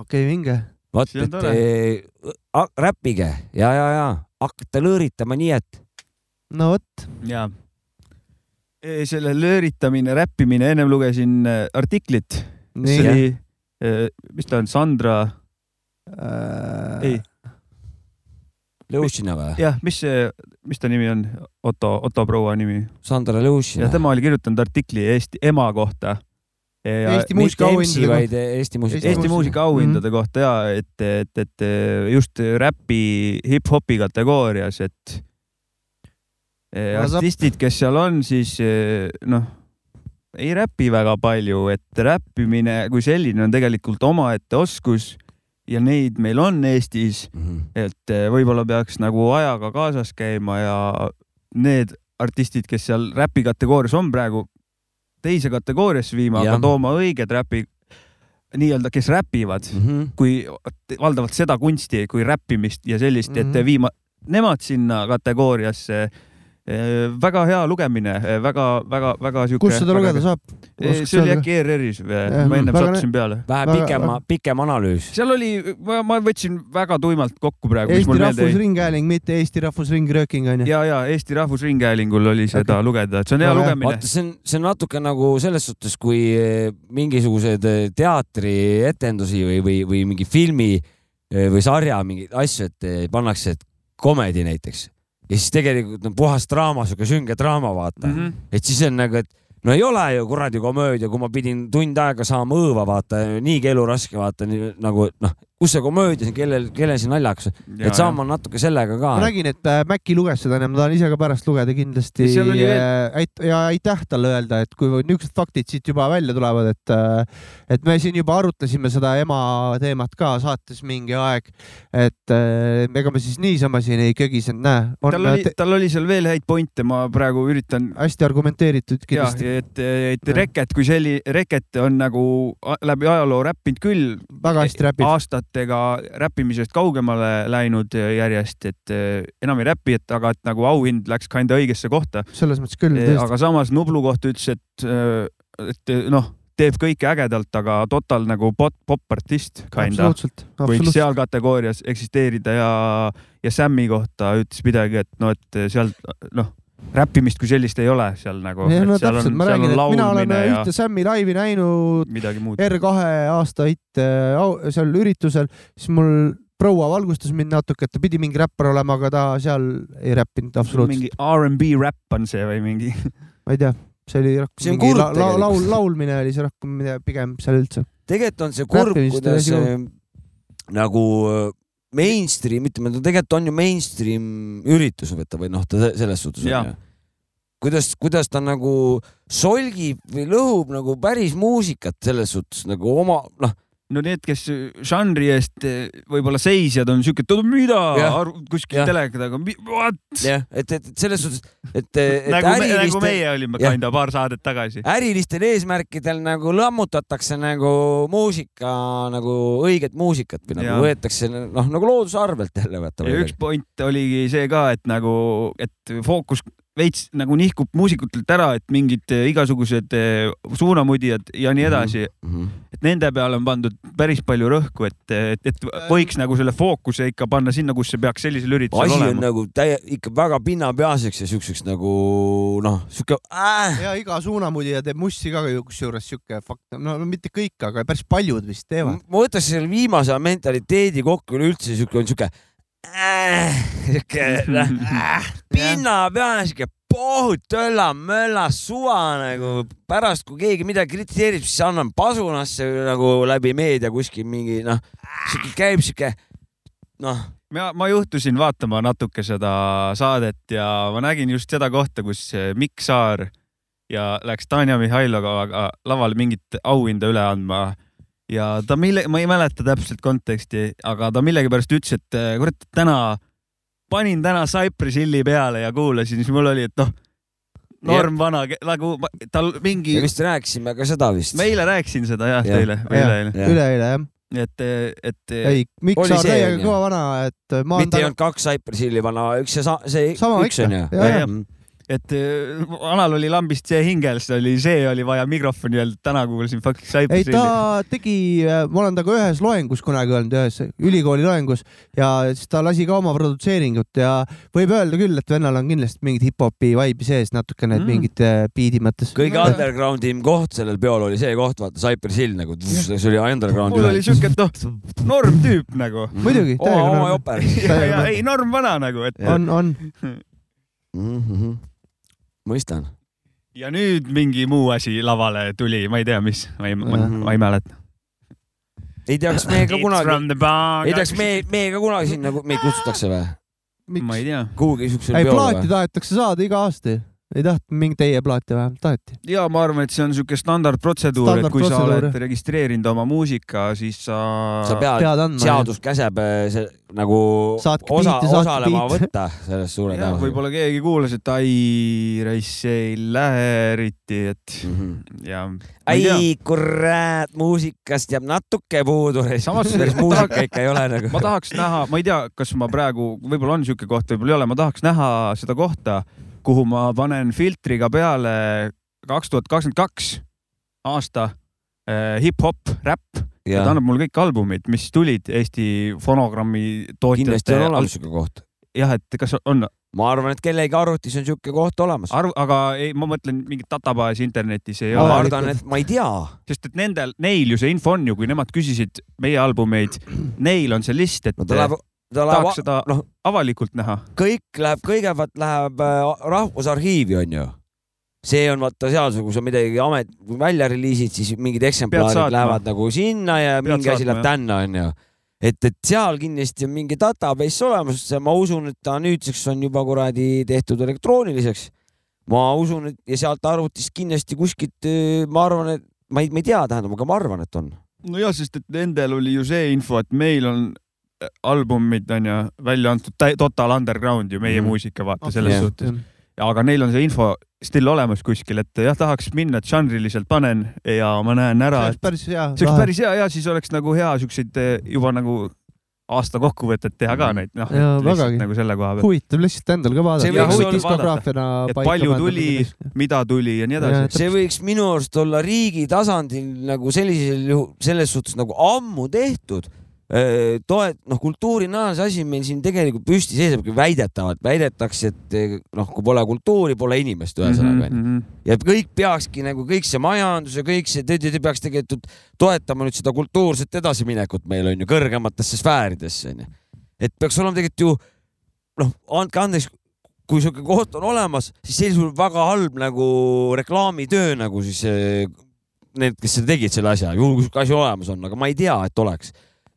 okay,, vinge. vot, et a- räppige ja, ja, ja hakkate lõõritama nii, et no vot, ja. selle lööritamine, räppimine, ennem lugesin eh, artiklit, mis nii. oli, mis ta on, Sandra, ei, Lõušina või? jah, mis see, mis ta nimi on, Otto, Otto proua nimi Sandra ja Lõušina. tema oli kirjutanud artikli Eesti ema kohta. Eesti mitte muusika MC, auhindade vaid Eesti muusika. Eesti Eesti muusika auhindade Mhm. kohta ja et, et, et just räpi, hip-hopi kategoorias, et saab- artistid, kes seal on, siis eh, noh, ei räpi väga palju, et räppimine kui selline on tegelikult omaette oskus ja neid meil on Eestis, Mhm. et eh, võib-olla peaks nagu ajaga kaasas käima ja need artistid, kes seal räpi kategoorias on praegu, teise kategooriasse viima, aga tooma õiged räpi, nii-öelda, kes räpivad, Mhm. kui valdavalt seda kunsti kui räppimist ja sellist, et Mhm. viima nemad sinna kategooriasse. Väga hea lugemine, väga-väga-väga siuke. kus seda lugeda saab? see oli äkki ERR-is, Jah, ma ennem väga sattusin peale. vähe Väga- pikema, pikem analüüs. seal oli, ma, võtsin väga tuimalt kokku praegu, Eesti mul meelde jäi. Rahvusringhääling, mitte Eesti Rahvusring Rööking onju. ja, ja Eesti Rahvusringhäälingul oli seda Okei. lugeda, et see on hea Väga hea. lugemine vaata, see on, see on natuke nagu selles suhtes, kui mingisugused eh, teatrietendusi või, või, või mingi filmi või sarja mingeid asju, et pannakse, et komedi näiteks ja siis tegelikult on puhas draama, sihuke sünge draama, vaata mm. mm. -hmm. -hmm. et siis on nagu, et no ei ole ju kuradi komöödia, kui ma pidin tund aega saama õõva, vaata, niigi elu raske, vaata nii, nagu noh, kus see komöödia siin, kellel, kellel see naljakas, et saama natuke sellega ka ma. nägin, et äh, Mäkki luges seda, ma tahan ise ka pärast lugeda kindlasti veel- äh, ja aitäh talle öelda, et kui niisugused faktid siit juba välja tulevad, et äh, et me siin juba arutlesime seda ema teemat ka saates mingi aeg, et ega me siis niisama siin ei kögisenud, näe, on tal oli, tal oli seal veel häid pointe, ma praegu üritan hästi argumenteeritud kindlasti, et, et Reket kui selli-, Reket on nagu läbi ajaloo räppinud küll, väga hästi räpib. Aastatega räppimisest kaugemale läinud järjest, et eh, enam ei räpi, et aga et nagu auhind läks kinda õigesse kohta. selles mõttes küll, aga samas Nublu kohta ütles, et eh, et noh, teeb kõike ägedalt, aga total nagu pop, popartist kinda. võiks seal kategoorias eksisteerida ja, ja Sammi kohta ütles midagi, et noh, et seal noh, räppimist kui sellist ei ole seal nagu. no täpselt, ma räägin, et mina olen ja ühte Sammi laivi näinud midagi muud. R2 aasta hitt äh, seal üritusel, siis mul proua valgustas mind natuke, et ta pidi mingi räppar olema, aga ta seal ei räppinud absoluutselt, mingi R'n'B räpp on see või mingi? ma ei tea, see oli rohkem See on mingi kurb la, la, laul, laulmine oli see rohkem pigem seal üldse. tegelikult on see kurb, kuidas äh, nagu äh, mainstream, ütleme, ta tegelikult on ju mainstream üritus vaata või noh, ta se- selles suhtes Jaa. on ju. kuidas, kuidas ta nagu solgib või lõhub nagu päris muusikat selles suhtes nagu oma noh, no need, kes žanri eest eh, võib-olla seisjad on siuke, mida kuskil teleka taga, what? jah, et, et selles suhtes, et, et nagu, nagu ärilistel, meie olime kinda paar saadet tagasi. ärilistel eesmärkidel nagu lammutatakse nagu muusika nagu õiget muusikat või nagu võetakse noh, nagu looduse arvelt jälle vaata. ja üks point oligi see ka, et nagu, et fookus veits nagu nihkub muusikutelt ära, et mingid eh, igasugused eh, suunamudijad ja nii edasi, Mhm. et nende peale on pandud päris palju rõhku, et, et, et võiks nagu selle fookuse ikka panna sinna, kus see peaks sellisel üritusel asi on olema. nagu täie, ikka väga pinnapealseks ja siukseks nagu noh, siuke äh, ja iga suunamudija teeb mussi ka ju kusjuures siuke fakt, no mitte kõik, aga päris paljud vist teevad. ma võtaks selle viimase mentaliteedi kokku üleüldse siuke on siuke äh, siuke äh, pinnapealne siuke pohut, tölla-mölla, suva nagu pärast, kui keegi midagi kritiseerib, siis annan pasunasse nagu läbi meedia kuskil mingi noh, siuke käib siuke noh, ma, ma juhtusin vaatama natuke seda saadet ja ma nägin just seda kohta, kus Mikk Saar ja läks Tanja Mihhailovaga lavale mingit auhinda üle andma ja ta mille, ma ei mäleta täpselt konteksti, aga ta millegipärast ütles, et eh, kurat, täna panin täna Cypress Hilli peale ja kuulasin, siis mul oli, et noh, norm vana, nagu tal mingi me, vist rääkisime ka seda vist. ma eile rääkisin seda jah Jah. teile Jah. üleeile, üleeile jah, et, et ei, Mikk Oli Saar see, täiega kõva vana, et mitte ei olnud kaks Cypress Hilli vana, üks ja sa- see Sama üks ikka. on ju. Et vanal oli lambist see hingel, siis oli see oli vaja mikrofoni öelda, täna kuulasin fucking ei Cypress Hilli. ta tegi, ma olen temaga ühes loengus kunagi olnud, ühes ülikooli loengus ja siis ta lasi ka oma produtseeringut ja võib öelda küll, et vennal on kindlasti mingit hip-hopi vibe'i sees natukene Mm. mm. mingite biidi mõttes. kõige undergroundim koht sellel peol oli see koht, vaata Cypress Hill nagu, see oli underground mul oli siuke, et noh, norm tüüp nagu. muidugi, oma, oma joper. ei norm vana nagu, et on, on. Mhm. mõistan. ja nüüd mingi muu asi lavale tuli, ma ei tea, mis, ma ei, ma, ma ei mäleta. ei tea, kas me ka kunagi, ei tea, kas me, me ka kunagi sinna, meid kutsutakse või? ma ei tea. kuhugi siuksele ei, peole plaati või? tahetakse saada iga aasta ju. Ei tahtnud mingit teie plaati vähemalt, taheti. ja ma arvan, et see on siuke standardprotseduur, et kui sa Standardprotseduur, oled registreerinud oma muusika, siis sa, sa pead, pead andma. seadus käseb äh, see nagu Saatke osa, osalema biite. võtta selles suure jah, võib-olla keegi kuulas, et ai, raiss ei lähe eriti, et ja. ai kurat, muusikast jääb natuke puudu. Samas- päris muusika ikka ei ole nagu. ma tahaks näha, ma ei tea, kas ma praegu, võib-olla on siuke koht, võib-olla ei ole, ma tahaks näha seda kohta, kuhu ma panen filtriga peale kaks tuhat kakskümmend kaks aasta äh, hip-hop, räpp ja. ta annab mulle kõik albumid, mis tulid Eesti fonogrammi tootjate. kindlasti on olemas siuke koht. jah, et kas on ma arvan, et kellegi arvutis on siuke koht olemas. arv, aga ei, ma mõtlen mingit databaasi internetis ei ma ole, kardan, et ma ei tea. sest et nendel, neil ju see info on ju, kui nemad küsisid meie albumeid, neil on see list, et no ta läheb tahaks, seda noh, avalikult näha. kõik läheb, kõigepealt läheb äh, Rahvusarhiivi onju. see on vaata seal, kui sa midagi amet, välja reliisid, siis mingid eksemplaarid saatma. lähevad nagu sinna ja Pead mingi asi läheb tänna onju. et, et seal kindlasti on mingi database olemas, ma usun, et ta nüüdseks on juba kuradi tehtud elektrooniliseks. ma usun, et ja sealt arvutist kindlasti kuskilt, ma arvan, et ma ei, ma ei tea, tähendab, aga ma arvan, et on. nojah, sest et nendel oli ju see info, et meil on äh, albumid on ju välja antud Total Underground ju meie Mhm. mm. muusika vaata selles Jah. suhtes. aga neil on see info still olemas kuskil, et jah, tahaks minna, et žanriliselt panen ja ma näen ära, see oleks päris hea. see oleks päris hea ja siis oleks nagu hea siukseid eh, juba nagu aasta kokkuvõtet teha ka neid, noh, lihtsalt nagu selle koha pealt, huvitav lihtsalt endal ka vaadata. Et palju tuli mida-, tuli ja nii edasi. see võiks minu arust olla riigi tasandil nagu sellisel juhul, selles suhtes nagu ammu tehtud. toet-, noh, kultuurina on see asi meil siin tegelikult püsti seisabki väidetavalt, väidetakse, et eh, noh, kui pole kultuuri, pole inimest, ühesõnaga onju. ja kõik peakski nagu kõik see majandus ja kõik see, te peaks tegelikult toetama nüüd seda kultuurset edasiminekut meil on ju kõrgematesse sfääridesse onju. et peaks olema tegelikult ju noh, andke andeks, kui sihuke koht on olemas, siis sellisel juhul väga halb nagu reklaamitöö nagu siis eh, need, kes seda tegid selle asja, juhul kui sihuke asi olemas on, aga ma ei tea, et oleks.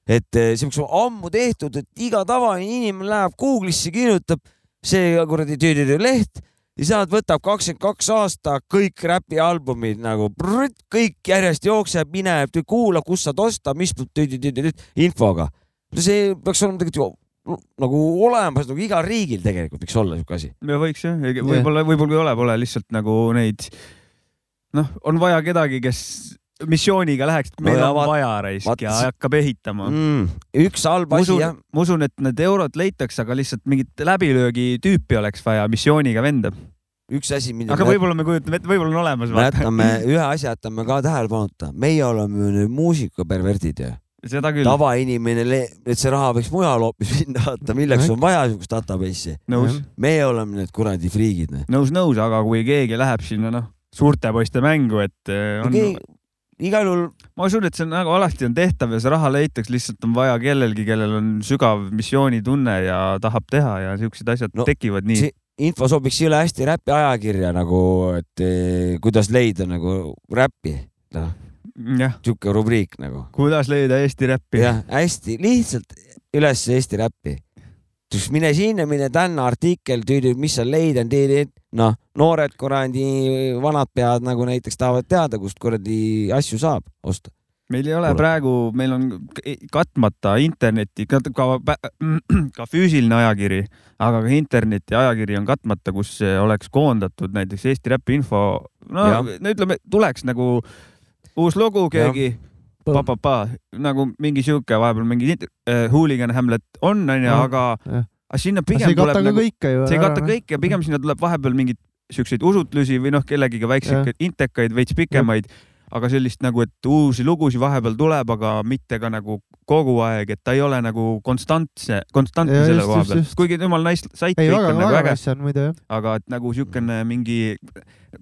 Et see peaks olema ammu tehtud, et iga tavaline inimene läheb Google'isse, kirjutab see kuradi leht ja sealt võtab kakskümmend kaks aasta kõik räpialbumid nagu prrrt, kõik järjest jookseb, mine kuula, kus saad osta, mis infoga. see peaks olema tegelikult ju nagu olemas nagu igal riigil tegelikult võiks olla siuke asi. me võiks jah, võib-olla, võib-olla ei ole, pole lihtsalt nagu neid, noh, on vaja kedagi, kes missiooniga läheks, et meil No on vaat- vaja raisk ja hakkab ehitama mm,. üks halb asi jah,, ma usun, et need eurod leitakse, aga lihtsalt mingit läbilöögi tüüpi oleks vaja missiooniga venda. üks asi, mida aga võib-olla me kujutame ette, võib-olla on olemas. me jätame, ühe asja jätame ka tähelepanuta, meie oleme ju nüüd muusikaperverdid ju. seda küll, tavainimene, et see raha võiks mujal hoopis minna, vaata milleks on vaja siukest database'i. meie oleme need kuradi friigid. noh. nõus, nõus, aga kui keegi läheb sinna, noh, suurte poiste mängu, et eh, on, igal juhul ma usun, et see on nagu alati on tehtav ja see raha leitakse, lihtsalt on vaja kellelgi, kellel on sügav missioonitunne ja tahab teha ja siuksed asjad No, tekivad nii info sobiks jõle hästi räpi ajakirja nagu, et eh, kuidas leida nagu räppi. noh, sihuke rubriik nagu. kuidas leida Eesti räppi. jah, hästi lihtsalt üles Eesti räppi. Siis mine sinna, mine tänna artikkel, mis sa leidnud, noh, noored kuradi vanad pead nagu näiteks tahavad teada, kust kuradi asju saab osta. meil ei ole Kuule. praegu, meil on katmata interneti, ka, ka, ka füüsiline ajakiri, aga ka interneti ajakiri on katmata, kus oleks koondatud näiteks Eesti Räpi info. no, no ütleme, tuleks nagu uus lugu, keegi pa-pa-pa nagu mingi sihuke vahepeal mingi äh, hooligan Hamlet on, onju, aga aga sinna pigem kata tuleb nagu, see ei kata kõike ja pigem sinna tuleb vahepeal mingeid siukseid usutlusi või noh, kellegiga väikseid intekaid, veits pikemaid, aga sellist nagu, et uusi lugusid vahepeal tuleb, aga mitte ka nagu kogu aeg, et ta ei ole nagu konstantse, konstantne Ja selle koha pealt kuigi jumal nice sait ei, kõik väga, on nagu väga äge, nice on muidu jah. aga et nagu siukene mingi,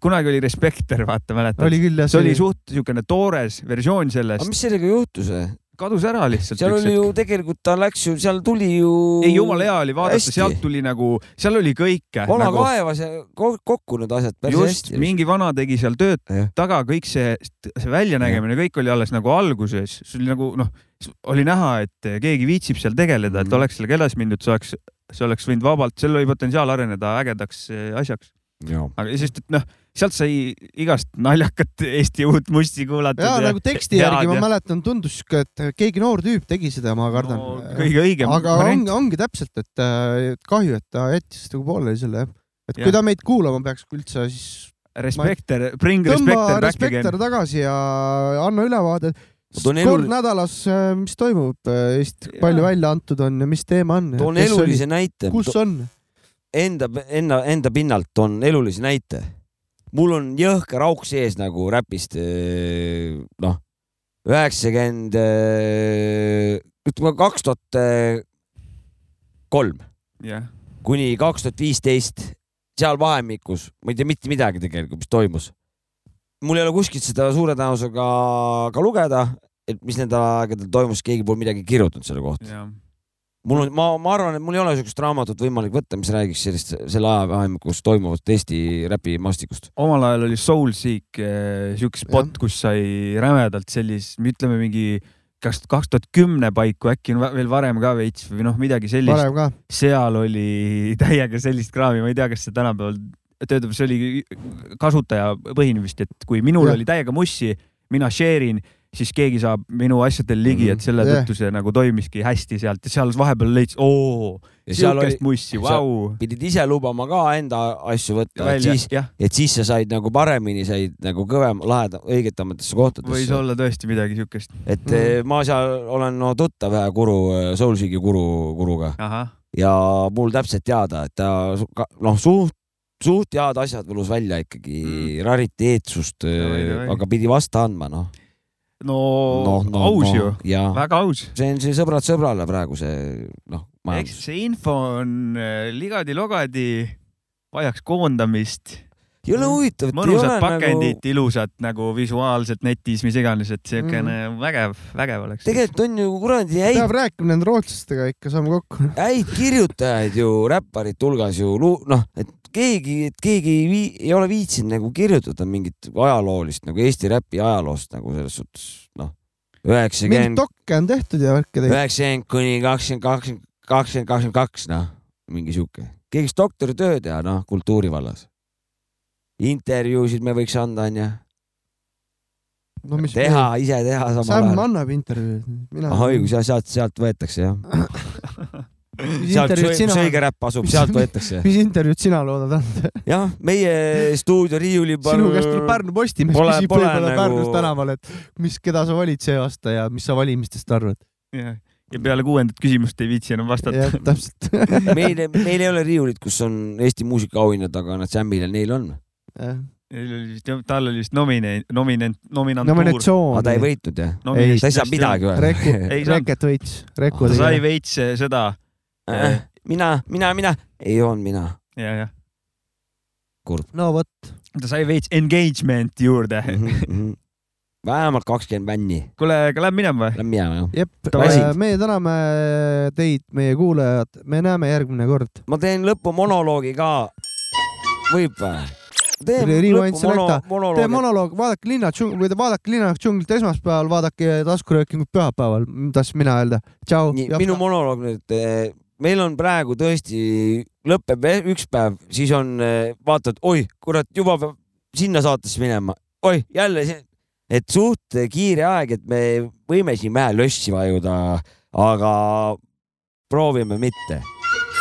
kunagi oli Respekter, vaata mäletad? oli küll jah. see oli suht siukene toores versioon aga sellest, mis sellega juhtus? Kadus ära lihtsalt. seal oli ju tegelikult, ta läks ju, seal tuli ju. ei jumala hea oli vaadata, sealt tuli nagu, seal oli kõike. vana nagu, kaevas ja ko- kokku need asjad päris just, hästi. mingi vana tegi seal tööd Jah. taga, kõik see, see väljanägemine, kõik oli alles nagu alguses, see oli nagu noh, oli näha, et keegi viitsib seal tegeleda, et Mhm. oleks sellega edasi mindud, see oleks, see oleks võinud vabalt, seal oli potentsiaal areneda ägedaks eh, asjaks, aga sest, et noh, sealt sai igast naljakat Eesti uut musti kuulatud. ja nagu teksti järgi ma mäletan, tundus ka, et keegi noor tüüp tegi seda, ma kardan no,. kõige õigem aga variant. ongi, ongi täpselt, et äh, kahju, et ta jättis nagu pooleli selle jah. et Jah. kui ta meid kuulama peaks üldse, siis Respekter, bring Respekter back Respekter again. tagasi ja anna ülevaade. kord elu- nädalas, mis toimub, Eestis Jaa. palju välja antud on ja mis teema on. toon elulise näite. kus on? enda, enda, enda pinnalt toon elulise näite. mul on jõhker auk sees nagu räpist. noh, üheksakümmend, ütleme kaks tuhat kolm jah, kuni kaks tuhat viisteist, seal vahemikus ma ei tea mitte midagi tegelikult, mis toimus. mul ei ole kuskilt seda suure tõenäosusega ka lugeda, et mis nendel aegadel toimus, keegi pole midagi kirjutanud selle kohta. Mul on, ma, ma arvan, et mul ei ole niisugust raamatut võimalik võtta, mis räägiks sellist, selle ajavahemikus toimuvast Eesti räpimaastikust. omal ajal oli Soulseek eh, siuke spot, kus sai rämedalt sellist, ütleme mingi kas kaks tuhat kümne paiku, äkki veel varem ka veits või noh, midagi sellist. seal oli täiega sellist kraami, ma ei tea, kas see tänapäeval töötab, see oli kasutajapõhine vist, et kui minul Jah. oli täiega mussi, mina share in, siis keegi saab minu asjadel ligi, et selle Jah. tõttu see nagu toimiski hästi sealt ja seal vahepeal leidis, oo, siukest, mussi, vau. pidid ise lubama ka enda asju võtta, et siis, et siis sa said nagu paremini, said nagu kõvem, lahedam, õigetamatesse võis kohtadesse. olla tõesti midagi siukest. et Mhm. mm. ma seal olen no tuttav ühe guru, Soulseeki guru, guruga ja mul täpselt teada, et ta noh, suht, suht head asjad võlus välja ikkagi mm., rariteetsust, davai. aga pidi vasta andma, noh. No, no aus no, ju, ja väga aus. see on see sõbrad sõbrale praegu see noh, eks see info on äh, ligadi-logadi, vajaks koondamist, ei ole huvitav, ole pakendid nagu, ilusad nagu visuaalselt netis, mis iganes, et siukene mm. vägev, vägev oleks. tegelikult on ju kuradi häid peab rääkima nende rootslastega ikka, saame kokku. häid kirjutajaid ju räpparite hulgas ju noh, et keegi, et keegi ei, vii, ei ole viitsinud nagu kirjutada mingit ajaloolist nagu Eesti räpi ajaloost nagu selles suhtes noh, mingeid üheksakümmend, dokke on tehtud ja värke tehtud. üheksakümmend kuni kakskümmend, kakskümmend, kakskümmend, kakskümmend kaks noh, mingi sihuke, keegi võiks doktoritöö teha noh, kultuuri vallas. intervjuusid me võiks anda onju, no mis teha, ise teha samal Sam ajal. annab intervjuud. mina. ah õigus jah, sealt, sealt võetakse jah, sealt sina, õige räpp asub, sealt võetakse. mis intervjuud sina loodad anda? jah, meie stuudio riiuli sinu käest tuleb Pärnu Postimees, Pole- küsib pole võib-olla nagu- Pärnus tänaval, et mis, keda sa valid see aasta ja mis sa valimistest arvad. ja, ja peale kuuendat küsimust ei viitsi enam vastata jah, täpselt. meil, meil ei ole riiulit, kus on Eesti muusikaauhinnad, aga nad Samil ja neil on. tal oli vist nomine, nominent, nominantuur. aga ta ei. võitnud jah? Ei, ta ei saa midagi või? Saanud. Reket võits, Reku ta sai veits eh, seda mina, mina, mina, ei olnud mina. ja, jah, kurb. no vot, ta sai veits engagement juurde. Mhm, vähemalt kakskümmend bänni. kuule, aga lähme minema või? Lähme minema jah. jep, Väsinud. meie täname teid, meie kuulajad, me näeme järgmine kord. ma teen lõpumonoloogi ka. võib või? tee monoloog, vaadake linna džunglit või te vaadake linna džunglit esmaspäeval, vaadake taskuröökingut pühapäeval, tahtsin mina öelda. tšau. minu monoloog nüüd. Meil on praegu tõesti, lõpeb üks päev, siis on, vaatad, oi, kurat, juba peab sinna saatesse minema. oih, jälle see, et suht kiire aeg, et me võime siin vähe lössi vajuda, aga proovime mitte.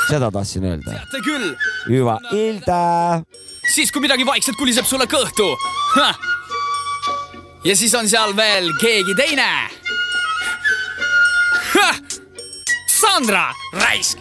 seda tahtsin öelda. teate küll, hüva ilda. siis kui midagi vaikselt kuliseb sulle kõhtu. ja siis on seal veel keegi teine. Sandra Raisk.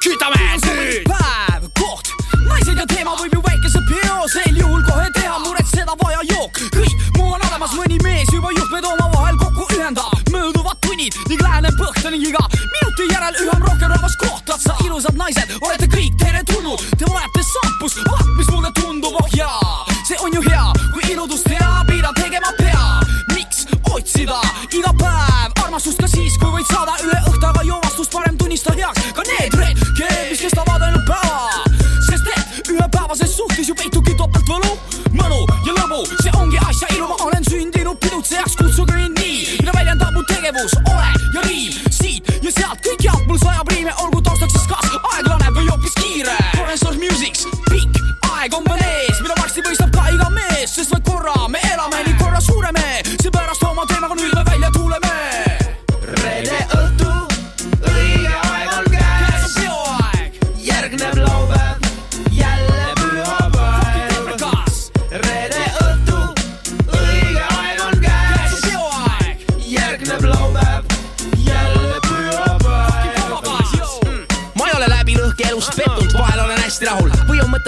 kütame nüüd. päev, koht, naised ja teema võib ju väikese peo sel juhul kohe teha, muretseda vaja jook. kõik muu on olemas, mõni mees juba juhtmed omavahel kokku ühendab. mööduvad tunnid ning läheneb põhta ning iga minuti järel üha rohkem rahvast kohtad sa, ilusad naised, olete kõik teretulnud. Te vajate sampus, ah mis mulle tundub, oh jaa, see on ju hea, kui iludust teab, mida tegema peab. miks otsida iga päev armastust ka siis, kui võid saada ühe õhtaga joovastust, parem tunnista heaks ka need retked, mis kestavad ainult päeva. sest et ühepäevases suhtes ju peitubki topeltvõlu, mõnu ja lõbu, see ongi asja ilu, ma olen sündinud pidutsejaks, kutsuge mind nii, mida väljendab mu tegevus, ole ja riim siit ja sealt. Kõikjalt mul sajab riime, olgu taustaks siis kas aeglane või hoopis kiire. Professor Musics, pikk aeg on veel ees, mida varsti mõistab ka iga mees, sest vaid korra me elame ning korra sureme,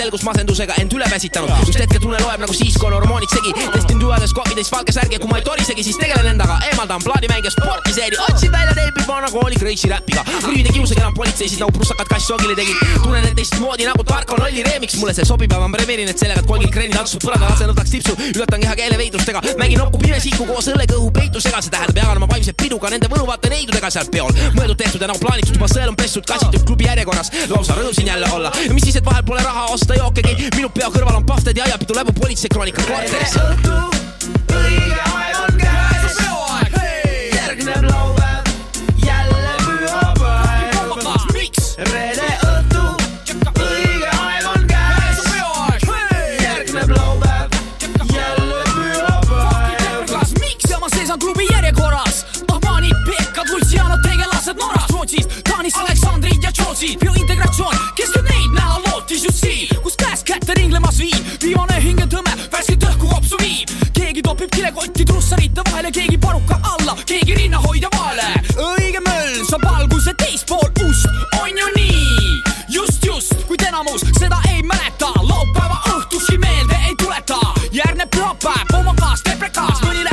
on mõtteselgus masendusega end üle väsitanud. just hetketunne loeb nagu siis, kui on hormoonid segi. testin tüvedes kohvides valge särgi kui ma ei torisegi, siis tegelen endaga, eemaldan plaadimänge sporti seedi, otsin välja teebi, vana kooli Kreisi räpiga. rüüd ei kiusagi enam politseisid nagu prussakad kasssoogile tegid. tunnen end teistmoodi nagu Tarko Lolli remix, mulle see sobib ja ma premeerin, et sellega, kolgil kreenid tantsus põrandal asen võtaks tipsu, ülatan kehakeele veidrustega, mängin nokku pimesiku koos õllekõhu peitusega, see tähendab jagan oma vaimset pidu ka nende mõnuvate neidudega seal peol. mõeldud tehtud ja nagu plaanitud, juba sõel on pestud, kassitud klubi järjekorras, lausa rõõm siin jälle olla. ja mis siis, et vahel pole raha osta seda jookegi, minu pea kõrval on pahvted ja ajapidu läbu politseikroonika korteris. õhtu, õige aeg on käes. peoaeg hey!. järgneb laupäev, jälle pühapäev. kolmapäev, miks? reede. Rootsis, Taanis Aleksandrid ja Jootsid, biointegratsioon kotti trussarite vahele, keegi paruka alla, keegi rinnahoidja vahele. õige möll saab alguse teispool ust, on ju nii? just, just, kuid enamus seda ei mäleta, laupäeva õhtuski meelde ei tuleta. järgneb pühapäev, oma kaas teeb prekaas, mõni